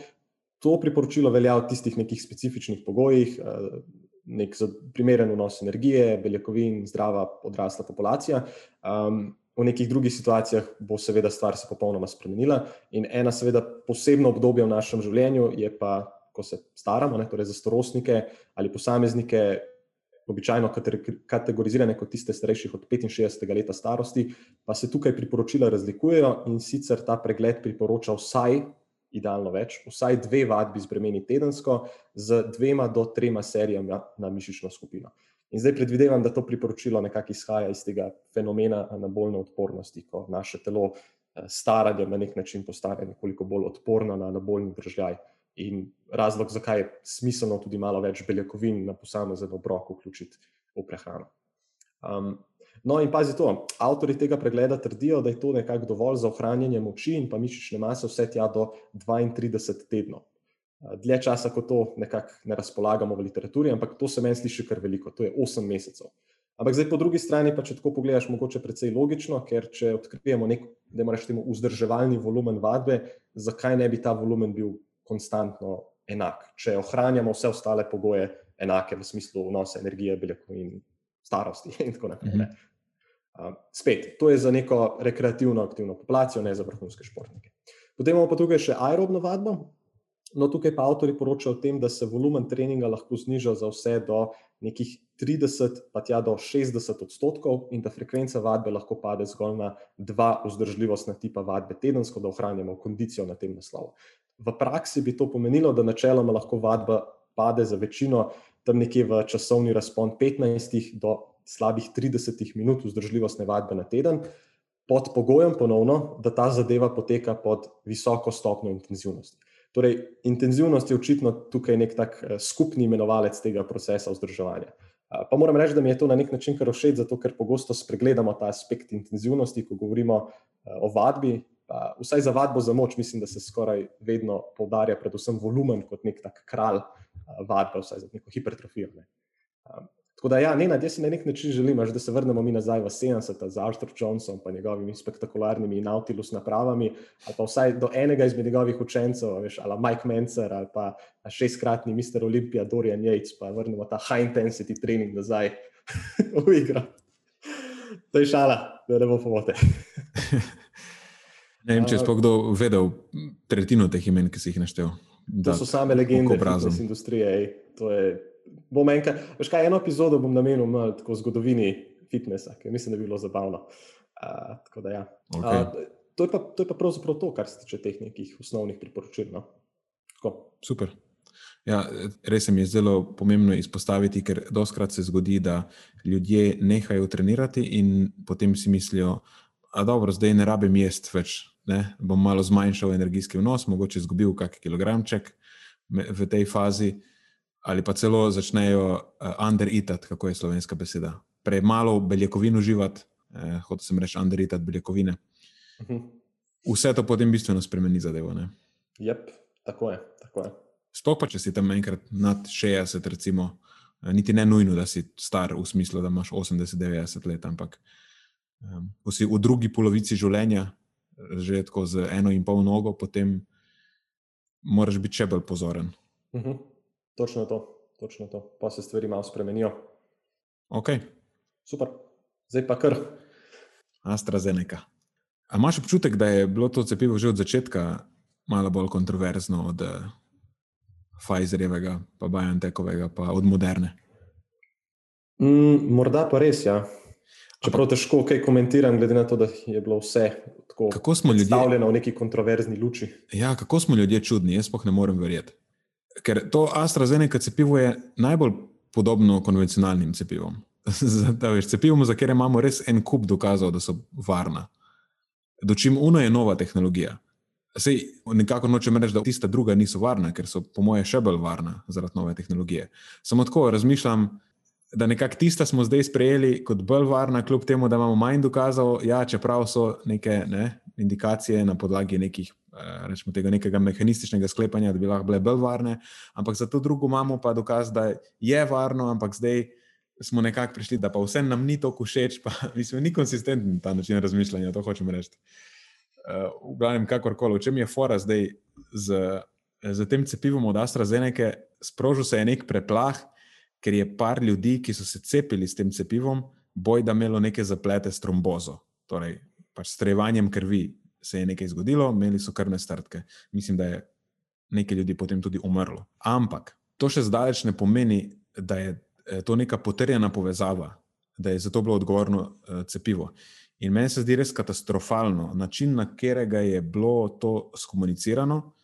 To priporočilo velja v tistih nekih specifičnih pogojih, eh, nek primeren vnos energije, beljakovin, zdrava odrasla populacija. Um, v nekih drugih situacijah bo seveda stvar se popolnoma spremenila. In ena, seveda, posebno obdobje v našem življenju je pa, ko se staramo, ne, torej za starostnike ali posameznike, običajno kategorizirane kot tiste starejših od 65 let starosti, pa se tukaj priporočila razlikujejo in sicer ta pregled priporoča vsaj idealno več, vsaj dve vadbi z bremeni tedensko, z dvema do trema serijami na mišično skupino. In zdaj predvidevam, da to priporočilo nekako izhaja iz tega fenomena anabolne odpornosti, ko naše telo eh, staranje na nek način postane nekoliko bolj odporno na anabolni držaj. In razlog, zakaj je smiselno tudi malo več beljakovin na posamezen obrok vključiti v prehrano. Um, No, in pazi to, avtori tega pregleda trdijo, da je to nekako dovolj za ohranjanje moči in pa mišične mase, vse tja do 32 tednov. Dlje časa, kot to nekako ne razpolagamo v literaturi, ampak to se meni sliši kar veliko, to je 8 mesecev. Ampak zdaj po drugi strani, pa če tako pogledaš, mogoče precej logično, ker če odkrijemo nek, da moramo reči, vzdrževalni volumen vadbe, zakaj ne bi ta volumen bil konstantno enak, če ohranjamo vse ostale pogoje enake v smislu vnosa energije, beljakovin, starosti in tako naprej. Um, spet, to je za neko rekreativno aktivno populacijo, ne za vrhunske športnike. Potem imamo pa tukaj še aerobno vadbo. No, tukaj pa avtori poročajo o tem, da se volumen treninga lahko zniža za vse do nekih 30, pa tja do 60 odstotkov, in da frekvenca vadbe lahko pade zgolj na dva vzdržljivostna tipa vadbe tedensko, da ohranjamo kondicijo na tem naslovu. V praksi bi to pomenilo, da načeloma lahko vadba pade za večino tam nekje v časovni razpon 15 do slabih 30 minut vzdržljivostne vadbe na teden, pod pogojem ponovno, da ta zadeva poteka pod visoko stopnjo intenzivnosti. Torej, intenzivnost je očitno tukaj nek tak eh, skupni imenovalec tega procesa vzdrževanja. Eh, pa moram reči, da mi je to na nek način kar všeč, zato ker pogosto spregledamo ta aspekt intenzivnosti, ko govorimo eh, o vadbi. Vsaj za vadbo za moč, mislim, da se skoraj vedno poudarja, predvsem volumen, kot nek tak kralj vadbe, vsaj za neko hipertrofijo. Ne. Tako da, ja, ne, na jaz si na nek način želim, da se vrnemo mi nazaj v 70-ih z Arthur Johnsonom in njegovimi spektakularnimi Nautilus napravami, ali pa vsaj do enega izmed njegovih učencev, veš, ali Mike Mencer, ali pa šestkratni Mr. Olympia Dorian Yates, pa vrnemo ta high intensity trening nazaj *laughs* v igro. To je šala, da ne bo pomote. *laughs* ne vem, če je sploh kdo vedel tretjino teh imen, ki si jih naštel. To so same legende iz industrije. Ej, to je bom enkrat, veš kaj, eno epizodo bom namenil malo tako zgodovini fitnesa, ker mislim, da bi bilo zabavno. Uh, tako da, ja. Okay. uh, to, je pa, to je pa pravzaprav to, kar se tiče teh nekih osnovnih priporočil. No? Super. Ja, res mi je zelo pomembno izpostaviti, ker doskrat se zgodi, da ljudje nehajo trenirati in potem si mislijo, da zdaj ne rabim jesti več, ne? bom malo zmanjšal energijski vnos, mogoče izgubil kakšen kilogramček v tej fazi ali pa celo začnejo uh, undereatati, kako je slovenska beseda. Premalo beljakovin uživati, eh, hoče se reči undereatati beljakovine. Uh mhm. -huh. Vse to potem bistveno spremeni zadevo. Yep, tako je. Tako je. Sploh pa, če si tam enkrat nad 60, recimo, eh, niti ne nujno, da si star v smislu, da imaš 80-90 let, ampak um, ko si v drugi polovici življenja, že tako z eno in pol nogo, potem moraš biti še bolj pozoren. Uh mhm. -huh. Točno to, točno to. Pa se stvari malo spremenijo. Ok. Super, zdaj pa kar. AstraZeneca. A imaš občutek, da je bilo to cepivo že od začetka malo bolj kontroverzno od uh, Pfizerjevega, pa BioNTechovega, pa od moderne? Mm, morda pa res, ja. Čeprav težko kaj komentiram, glede na to, da je bilo vse tako predstavljeno ljudje... v neki kontroverzni luči. Ja, kako smo ljudje čudni, jaz pa ne morem verjeti. Ker to AstraZeneca cepivo je najbolj podobno konvencionalnim cepivom. *laughs* veš, cepivamo, za katere imamo res en kup dokazov, da so varna. Dočim uno je nova tehnologija. Sej nekako nočem reči, da tista druga niso varna, ker so po moje še bolj varna zaradi nove tehnologije. Samo tako razmišljam, da nekako tista smo zdaj sprejeli kot bolj varna, kljub temu, da imamo manj dokazov, ja, čeprav so neke ne, indikacije na podlagi nekih. Eh, rečemo tega nekega mehanističnega sklepanja, da bi lahko bile bolj varne, ampak za to drugo imamo pa dokaz, da je varno, ampak zdaj smo nekako prišli, da pa vse nam ni tako všeč, pa *laughs* mislim, ni konsistenten ta način razmišljanja, to hočem reči. Uh, v glavnem, kakorkoli, v čem je fora zdaj z, z tem cepivom od AstraZeneca, sprožil se je nek preplah, ker je par ljudi, ki so se cepili s tem cepivom, boj, da imelo neke zaplete s trombozo, torej pač s trevanjem krvi. Se je nekaj zgodilo, imeli so krvne strtke. Mislim, da je nekaj ljudi potem tudi umrlo. Ampak to še zdaleč ne pomeni, da je eh, to neka potrjena povezava, da je za to bilo odgovorno uh, cepivo. In meni se zdi res katastrofalno način, na katerega je bilo to skomunicirano,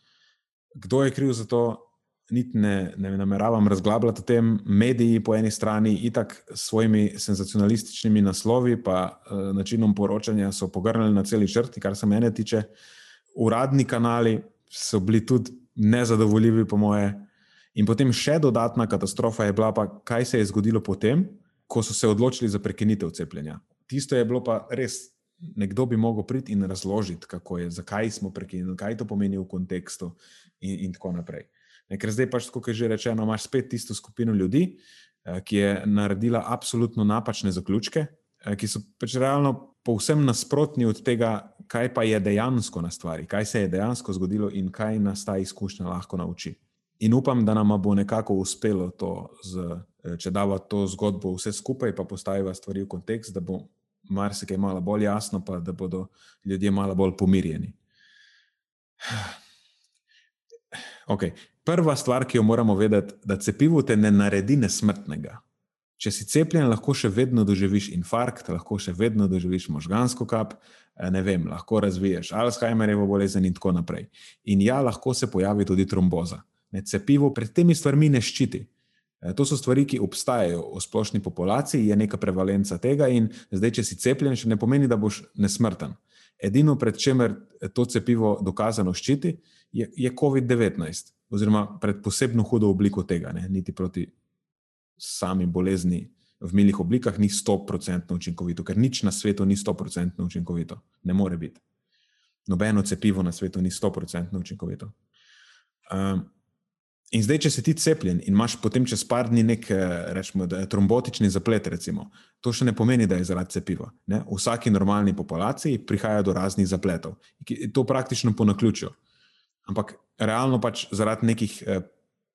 kdo je kriv za to, niti ne, ne nameravam razglabljati o tem. Mediji po eni strani, itak s svojimi senzacionalističnimi naslovi, pa uh, načinom poročanja so pogrnili na celi črti, kar se mene tiče. Uradni kanali so bili tudi nezadovoljivi, po moje. In potem še dodatna katastrofa je bila, pa, kaj se je zgodilo potem, ko so se odločili za prekinitev cepljenja. Tisto je bilo pa res. Nekdo bi lahko priti in razložiti, kako je, zakaj smo prekinili, kaj to pomeni v kontekstu, in, in tako naprej. Ne, ker zdaj pač, kot je že rečeno, imaš spet tisto skupino ljudi, eh, ki je naredila absolutno napačne zaključke, eh, ki so pač realno povsem nasprotni od tega, kaj pa je dejansko na stvari, kaj se je dejansko zgodilo in kaj nas ta izkušnja lahko nauči. In upam, da nam bo nekako uspelo to, z, eh, če dava to zgodbo vse skupaj, pa postaviva stvari v kontekst, da bo marsikaj malo bolj jasno, pa da bodo ljudje malo bolj pomirjeni. *sighs* Okay. Prva stvar, ki jo moramo vedeti, da cepivo te ne naredi nesmrtnega. Če si cepljen, lahko še vedno doživiš infarkt, lahko še vedno doživiš možgansko kap, eh, ne vem, lahko razviješ Alzheimerjevo bolezen in tako naprej. In ja, lahko se pojavi tudi tromboza. Ne, cepivo pred temi stvarmi ne ščiti. Eh, to so stvari, ki obstajajo v splošni populaciji, je neka prevalenca tega, in zdaj, če si cepljen, še ne pomeni, da boš nesmrten. Edino, pred čemer to cepivo dokazano ščiti, je, je COVID-19 oziroma pred posebno hudo obliko tega, ne? niti proti sami bolezni v milih oblikah ni 100% učinkovito, ker nič na svetu ni 100% učinkovito. Ne more biti. Nobeno cepivo na svetu ni 100% učinkovito. Um, in zdaj, če si ti cepljen in imaš potem čez par dni nek eh, rečemo, trombotični zaplet, recimo, to še ne pomeni, da je zaradi cepiva. Ne? V vsaki normalni populaciji prihaja do raznih zapletov. To praktično po naključju. Ampak realno pač zaradi nekih eh,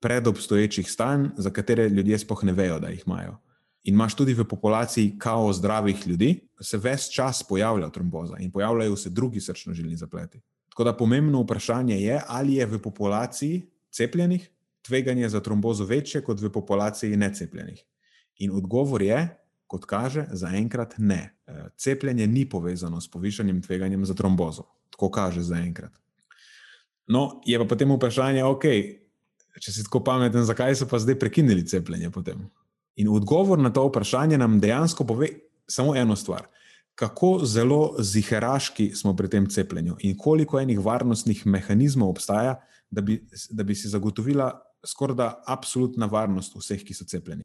predobstoječih stanj, za katere ljudje sploh ne vejo, da jih imajo. In imaš tudi v populaciji kao zdravih ljudi, se ves čas pojavlja tromboza in pojavljajo se drugi srčno-žilni zapleti. Tako da pomembno vprašanje je, ali je v populaciji cepljenih tveganje za trombozo večje kot v populaciji necepljenih. In odgovor je, kot kaže, zaenkrat ne. Eh, cepljenje ni povezano s povišanjem tveganjem za trombozo. Tako kaže zaenkrat. No, je pa potem vprašanje, ok, če si tako pameten, zakaj so pa zdaj prekinili cepljenje potem? In odgovor na to vprašanje nam dejansko pove samo eno stvar. Kako zelo ziheraški smo pri tem cepljenju in koliko enih varnostnih mehanizmov obstaja, da bi, da bi si zagotovila skoraj da absolutna varnost vseh, ki so cepljeni.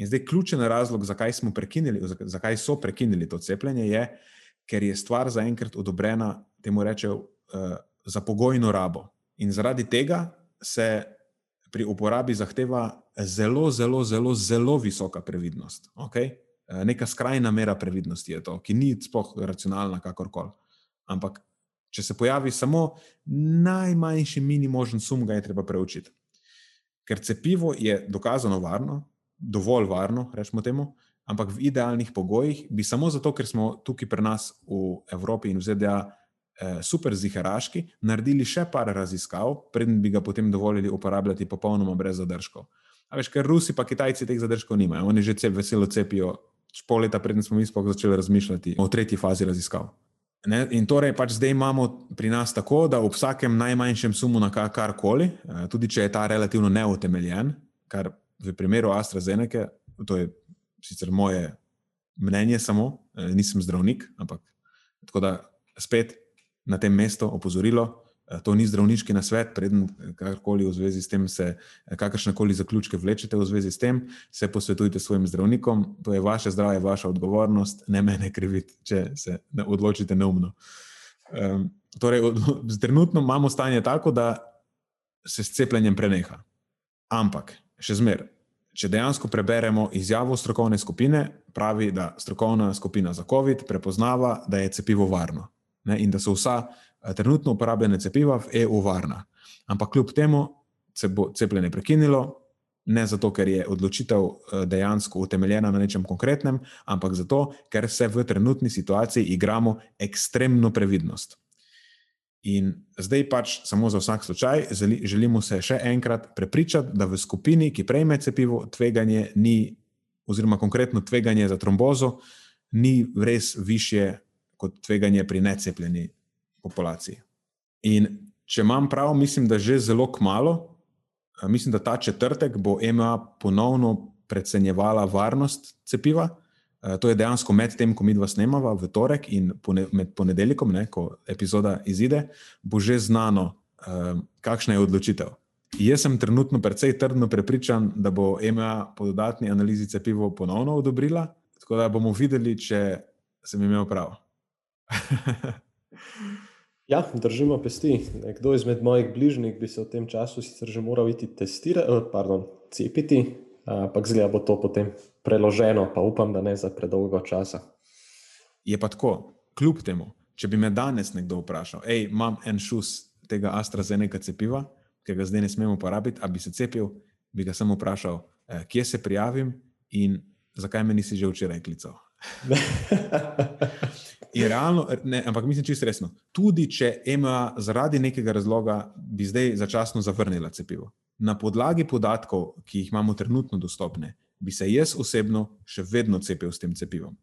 In zdaj ključen razlog, zakaj prekinili, zakaj so prekinili to cepljenje, je, ker je stvar zaenkrat odobrena, temu rečejo. Uh, za pogojno rabo. In zaradi tega se pri uporabi zahteva zelo, zelo, zelo, zelo visoka previdnost. Okay? Eh, neka skrajna mera previdnosti je to, ki ni sploh racionalna, kakorkoli. Ampak, če se pojavi samo najmanjši mini možen sum, ga je treba preučiti. Ker cepivo je dokazano varno, dovolj varno, rečemo temu, ampak v idealnih pogojih bi samo zato, ker smo tukaj pri nas v Evropi in v ZDA super ziharaški, naredili še par raziskav, preden bi ga potem dovolili uporabljati popolnoma brez zadržkov. A veš, ker Rusi pa Kitajci teh zadržkov nimajo, oni že cep veselo cepijo, pol leta preden smo mi sploh začeli razmišljati o tretji fazi raziskav. Ne? In torej pač zdaj imamo pri nas tako, da ob vsakem najmanjšem sumu na karkoli, eh, tudi če je ta relativno neutemeljen, kar v primeru AstraZeneca, to je sicer moje mnenje, samo eh, nisem zdravnik, ampak tako da spet na tem mestu opozorilo. To ni zdravniški nasvet, preden karkoli v zvezi s tem se, kakršne koli zaključke vlečete v zvezi s tem, se posvetujte svojim zdravnikom. To je vaše zdravje, vaša odgovornost, ne mene kriviti, če se ne odločite neumno. Um, torej, *laughs* trenutno imamo stanje tako, da se s cepljenjem preneha. Ampak, še zmeraj, če dejansko preberemo izjavo strokovne skupine, pravi, da strokovna skupina za COVID prepoznava, da je cepivo varno ne, in da so vsa eh, trenutno uporabljena cepiva v EU varna. Ampak kljub temu se bo cepljenje prekinilo, ne zato, ker je odločitev eh, dejansko utemeljena na nečem konkretnem, ampak zato, ker se v trenutni situaciji igramo ekstremno previdnost. In zdaj pač samo za vsak slučaj želimo se še enkrat prepričati, da v skupini, ki prejme cepivo, tveganje ni, oziroma konkretno tveganje za trombozo, ni res više kot tveganje pri necepljeni populaciji. In če imam prav, mislim, da že zelo kmalo, mislim, da ta četrtek bo EMA ponovno precenjevala varnost cepiva. To je dejansko med tem, ko mi dva snemava v torek in med ponedeljkom, ne, ko epizoda izide, bo že znano, kakšna je odločitev. Jaz sem trenutno precej trdno prepričan, da bo EMA po dodatni analizi cepivo ponovno odobrila, tako da bomo videli, če sem imel prav. Ja, držimo pesti. Kdo izmed mojih bližnjih bi se v tem času sicer že moral iti testirati, eh, pardon, cepiti, ampak zgleda bo to potem preloženo, pa upam, da ne za predolgo časa. Je pa tako, kljub temu, če bi me danes nekdo vprašal, hej, imam en šus tega AstraZeneca cepiva, ki ga zdaj ne smemo uporabiti, a bi se cepil, bi ga samo vprašal, eh, kje se prijavim in zakaj me nisi že včeraj klical. *laughs* realno, ne, ampak mislim čisto resno. Tudi če EMA zaradi nekega razloga bi zdaj začasno zavrnila cepivo, na podlagi podatkov, ki jih imamo trenutno dostopne, bi se jaz osebno še vedno cepil s tem cepivom.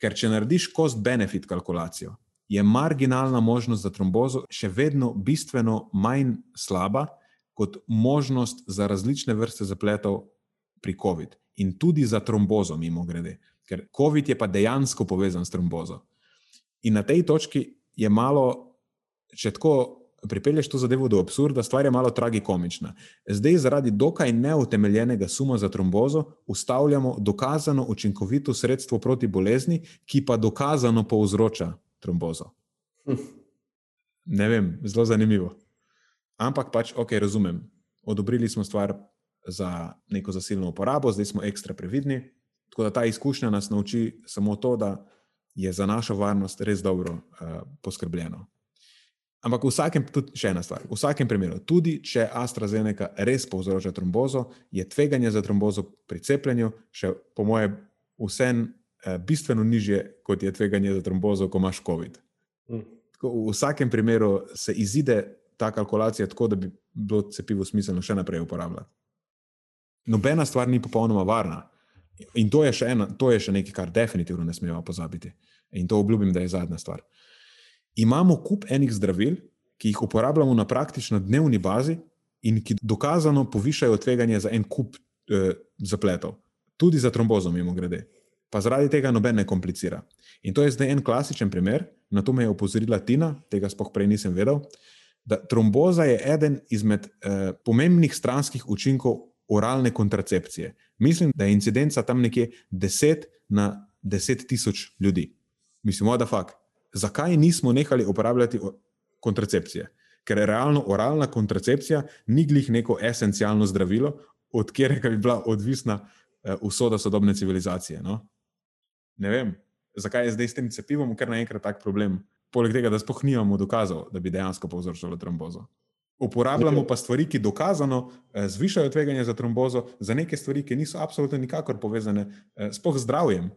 Ker če narediš cost-benefit kalkulacijo, je marginalna možnost za trombozo še vedno bistveno manj slaba kot možnost za različne vrste zapletov pri COVID. In tudi za trombozo, mimo grede. Ker COVID je pa dejansko povezan s trombozo. In na tej točki je malo, če tako pripelješ to zadevo do absurda, stvar je malo tragikomična. Zdaj, zaradi dokaj neutemeljenega suma za trombozo, ustavljamo dokazano učinkovito sredstvo proti bolezni, ki pa dokazano povzroča trombozo. Hm. Ne vem, zelo zanimivo. Ampak pač, ok, razumem. Odobrili smo stvar za neko zasilno uporabo, zdaj smo ekstra previdni. Tako da ta izkušnja nas nauči samo to, da je za našo varnost res dobro uh, poskrbljeno. Ampak v vsakem, tudi še ena stvar, v vsakem primeru, tudi če AstraZeneca res povzroča trombozo, je tveganje za trombozo pri cepljenju še, po moje, vsem eh, bistveno nižje, kot je tveganje za trombozo, ko imaš COVID. Mm. Tako, v vsakem primeru se izide ta kalkulacija tako, da bi bilo cepivo smiselno še naprej uporabljati. Nobena stvar ni popolnoma varna. In to je, ena, to je še nekaj, kar definitivno ne smemo pozabiti. In to obljubim, da je zadnja stvar. Imamo kup enih zdravil, ki jih uporabljamo na praktično dnevni bazi in ki dokazano povišajo tveganje za en kup eh, zapletov, tudi za trombozo, mimo grede. Pa zaradi tega noben ne komplicira. In to je zdaj en klasičen primer, na to me je opozorila Tina, tega spoh prej nisem vedel. Da tromboza je eden izmed eh, pomembnih stranskih učinkov oralne kontracepcije. Mislim, da je incidenca tam nekje 10 na 10 tisoč ljudi. Mislim, the fuck. Zakaj nismo nehali uporabljati kontracepcije? Ker je realno oralna kontracepcija ni glih neko esencialno zdravilo, od katerega bi bila odvisna uh, usoda sodobne civilizacije. No? Ne vem, zakaj je zdaj s tem cepivom, ker naenkrat tak problem. Poleg tega, da spoh nimamo dokazov, da bi dejansko povzročilo trombozo. Uporabljamo pa stvari, ki dokazano eh, zvišajo tveganje za trombozo, za neke stvari, ki niso absolutno nikakor povezane eh, s zdravjem.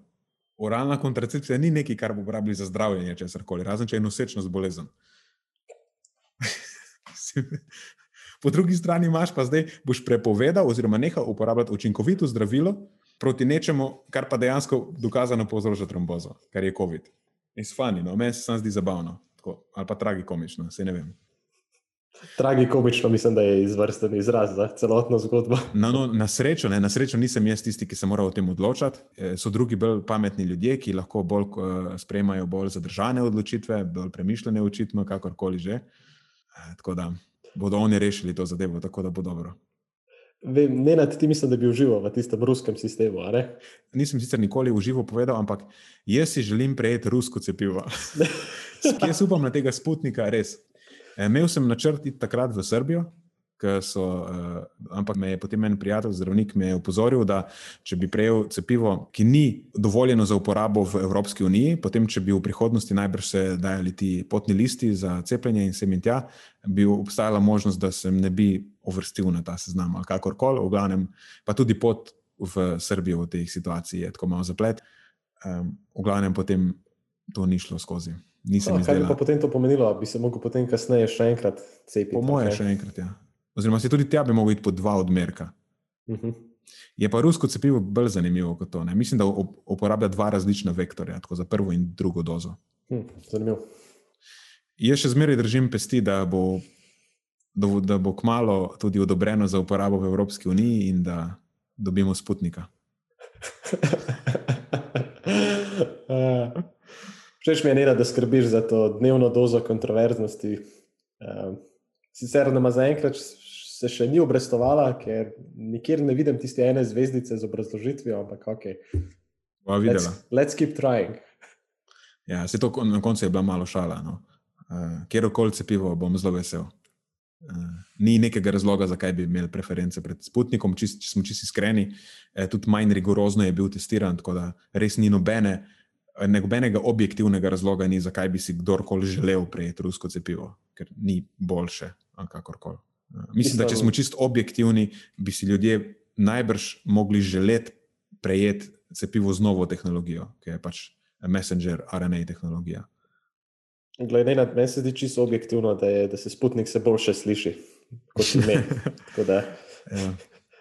Oralna kontracepcija ni nekaj, kar bi uporabili za zdravljenje česar koli, razen če je nosečnost bolezen. *laughs* po drugi strani imaš pa zdaj, boš prepovedal oziroma nehal uporabljati učinkovito zdravilo proti nečemu, kar pa dejansko dokazano povzroča trombozo, kar je COVID. Izfani, no, meni se sam zdi zabavno, tako, ali pa tragikomično, se ne vem. Tragikomično mislim, da je izvrsten izraz za celotno zgodbo. No, no, na, srečo, ne, na srečo nisem jaz tisti, ki se mora o tem odločati. E, so drugi bolj pametni ljudje, ki lahko bolj sprejemajo bolj zadržane odločitve, bolj premišljene, očitno, kakorkoli že. E, tako da bodo oni rešili to zadevo, tako da bo dobro. Vem, ne, ti mislim, da bi užival v tistem ruskem sistemu. Nisem sicer nikoli v živo povedal, ampak jaz si želim prejeti rusko cepivo. *laughs* Jaz upam na tega sputnika, res. E, imel sem načrt iti takrat v Srbijo, so, uh, ampak me je potem en prijatelj, zdravnik, opozoril, da če bi prejel cepivo, ki ni dovoljeno za uporabo v Evropski uniji, potem, če bi v prihodnosti najbrž se dajali ti potni listi za cepljenje in sem in tja, bi obstajala možnost, da se ne bi uvrstil na ta seznam ali kakorkoli, v glavnem, pa tudi pot v Srbijo v tej situaciji je tako malo zaplet. Um, v glavnem, potem to ni šlo skozi. No, kaj bi pa potem to pomenilo, bi se lahko potem kasneje še enkrat cepil? Po mojem, še enkrat. Ja oziroma se tudi tja bi lahko iti po dva odmerka. Uh mhm. -huh. Je pa rusko cepivo bolj zanimivo kot to. Ne? Mislim, da uporablja dva različna vektorja, tako za prvo in drugo dozo. Hmm, zanimivo. Jaz še zmeraj držim pesti, da bo, da, da bo kmalo tudi odobreno za uporabo v Evropski uniji in da dobimo sputnika. *laughs* Všeč mi je, Nena, da skrbiš za to dnevno dozo kontroverznosti. Uh, sicer nama zaenkrat se še ni obrestovala, ker nikjer ne vidim tiste ene zvezdice z obrazložitvijo, ampak ok. Bo let's, let's keep trying. Ja, se to na koncu je bila malo šala. No. Uh, Kjer koli cepivo, bom zelo vesel. Uh, ni nekega razloga, zakaj bi imeli preference pred Sputnikom, če, če smo čisto iskreni. Uh, tudi manj rigorozno je bil testiran, tako da res ni nobene, nobenega objektivnega razloga, ni, zakaj bi si kdorkoli želel prejeti rusko cepivo, ker ni boljše, kakorkoli. Mislim, da če smo čisto objektivni, bi si ljudje najbrž mogli želeti prejeti cepivo z novo tehnologijo, ki je pač Messenger RNA tehnologija. Glede na to, meni se zdi čisto objektivno, da, je, da se Sputnik se boljše sliši kot *laughs* da, ja.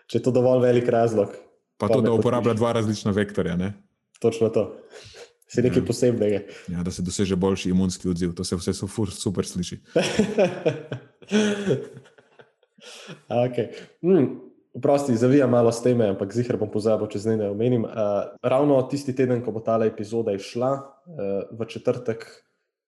Če je to dovolj velik razlog. Pa to, da uporablja dva različna vektorja. Ne? Točno to. Se nekaj ja. posebnega. Ja, da se doseže boljši imunski odziv, to se vse super sliši. *laughs* Okay. Mm, Prosti, zavijam malo s teme, ampak zihar bom pozabil, če zdaj ne omenim. Uh, ravno tisti teden, ko bo ta epizoda išla, uh, v četrtek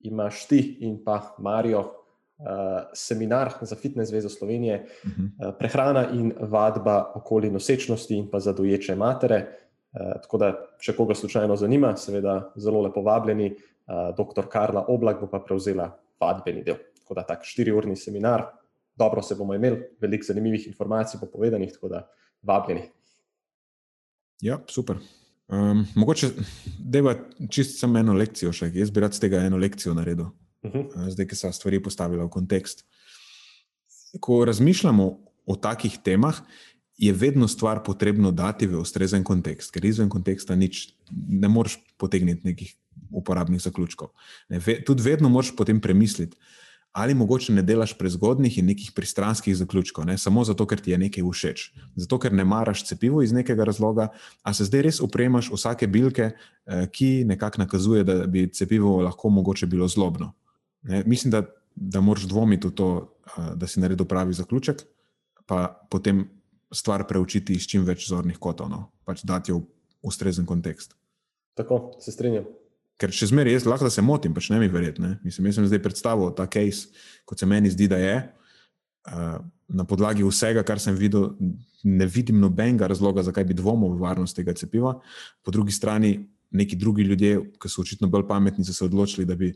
imaš ti in pa Marijo uh, seminar za Fitness Zvezo Slovenije, uh -huh. uh, prehrana in vadba okoli nosečnosti in pa za doječe matere. Uh, tako da, če koga slučajno zanima, seveda zelo lepo vabljeni. Uh, dr. Karla Oblak bo pa prevzela vadbeni del. Tako da, tak štiriurni seminar, dobro se bomo imeli, veliko zanimivih informacij bo povedanih, tako da vabljeni. Ja, super. Um, mogoče, da je čisto samo eno lekcijo, še jaz bi rad z tega eno lekcijo naredil, uh mhm. -huh. zdaj, ki so stvari postavili v kontekst. Ko razmišljamo o takih temah, je vedno stvar potrebno dati v ustrezen kontekst, ker izven konteksta nič ne moreš potegniti nekih uporabnih zaključkov. Ne, ve, tudi vedno moraš potem premisliti ali mogoče ne delaš prezgodnih in nekih pristranskih zaključkov, ne? samo zato, ker ti je nekaj všeč, zato, ker ne maraš cepivo iz nekega razloga, a se zdaj res upremaš vsake bilke, eh, ki nekako nakazuje, da bi cepivo lahko mogoče bilo zlobno. Ne? Mislim, da, da moraš dvomiti v to, eh, da si naredil pravi zaključek, pa potem stvar preučiti iz čim več zornih kotov, no? pač dati jo v ustrezen kontekst. Tako se strinjam. Ker še zmeraj jaz lahko se motim, pač ne mi verjeti. Mislim, jaz sem zdaj predstavil ta case, kot se meni zdi, da je. Uh, na podlagi vsega, kar sem videl, ne vidim nobenega razloga, zakaj bi dvomil v varnost tega cepiva. Po drugi strani, neki drugi ljudje, ki so očitno bolj pametni, so se odločili, da bi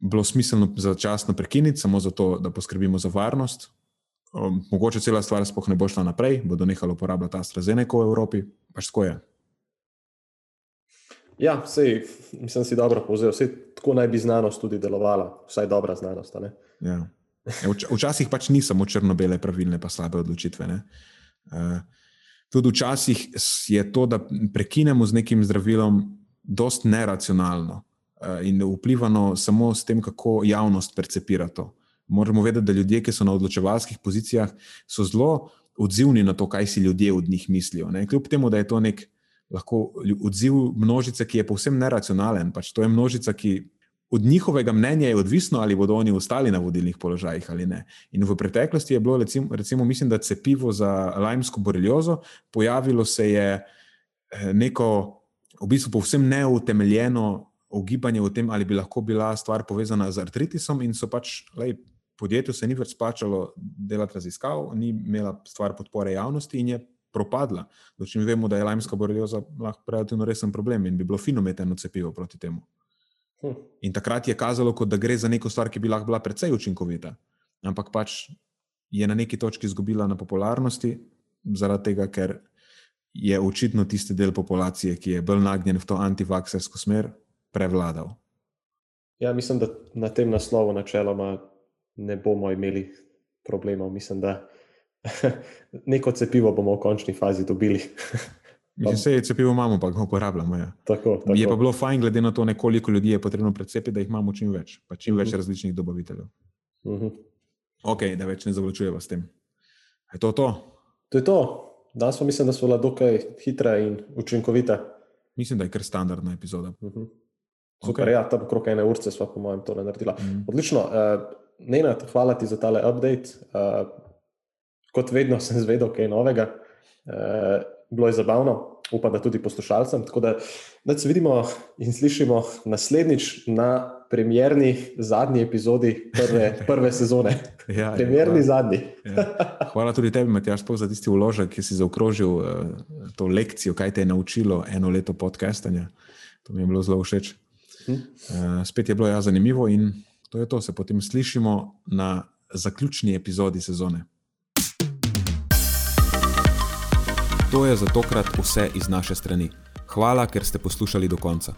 bilo smiselno začasno prekiniti, samo zato, da poskrbimo za varnost. Um, mogoče cela stvar sploh ne bo šla naprej, bodo nehali uporabljati AstraZeneca v Evropi, pač tako je. Ja, sej, mislim, da si dobro povzel. Vse tako naj bi znanost tudi delovala, vsaj dobra znanost. Ja. ja včasih pač ni samo črno-bele, pravilne, pa slabe odločitve. Uh, tudi včasih je to, da prekinemo z nekim zdravilom, dost neracionalno uh, in vplivano samo s tem, kako javnost percepira to. Moramo vedeti, da ljudje, ki so na odločevalskih pozicijah, so zelo odzivni na to, kaj si ljudje od njih mislijo. Ne? Kljub temu, da je to nek lahko odziv množice, ki je povsem neracionalen. Pač to je množica, ki od njihovega mnenja je odvisno, ali bodo oni ostali na vodilnih položajih ali ne. In v preteklosti je bilo, recimo, recimo mislim, da cepivo za lajmsko boreliozo, pojavilo se je eh, neko, v bistvu, povsem neutemeljeno ugibanje o tem, ali bi lahko bila stvar povezana z artritisom, in so pač lej, podjetju se ni več splačalo delati raziskav, ni imela stvar podpore javnosti in je propadla. Dočim vemo, da je lajmska borelioza lahko relativno resen problem in bi bilo fino imeti eno cepivo proti temu. Hm. In takrat je kazalo, kot da gre za neko stvar, ki bi lahko bila precej učinkovita, ampak pač je na neki točki izgubila na popularnosti, zaradi tega, ker je očitno tisti del populacije, ki je bolj nagnjen v to antivaksersko smer, prevladal. Ja, mislim, da na tem naslovu načeloma ne bomo imeli problemov. Mislim, da *laughs* neko cepivo bomo v končni fazi dobili. *laughs* Mislim, se je cepivo imamo, pa ga uporabljamo. Ja. Tako, tako. Je pa bilo fajn, glede na to, koliko ljudi je potrebno precepiti, da jih imamo čim več, pa čim uh -huh. več mhm. različnih dobaviteljev. Uh mhm. -huh. Ok, da več ne zavlačujemo s tem. Je to to? To je to. Danes pa mislim, da so bila dokaj hitra in učinkovita. Mislim, da je kar standardna epizoda. Uh -huh. Super, okay. ja, tam okrog ene ure smo, po mojem, to naredila. Uh mhm. -huh. Odlično. Uh, Nenad, hvala ti za tale update. Uh, kot vedno sem zvedel kaj novega. Uh, bilo je zabavno, upam, da tudi poslušalcem. Tako da, se vidimo in slišimo naslednjič na premjerni zadnji epizodi prve, *laughs* prve sezone. ja, premjerni ja, zadnji. ja. Hvala tudi tebi, Matjaš, za tisti uložek, ki si zaokrožil uh, to lekcijo, kaj te je naučilo eno leto podcastanja. To mi je bilo zelo všeč. Uh, spet je bilo ja, zanimivo in to je to. Se potem slišimo na zaključni epizodi sezone. To je za tokrat vse iz naše strani. Hvala, ker ste poslušali do konca.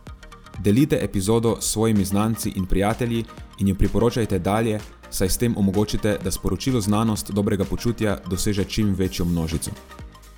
Delite epizodo s svojimi znanci in prijatelji in jo priporočajte dalje, saj s tem omogočite, da sporočilo znanost dobrega počutja doseže čim večjo množico.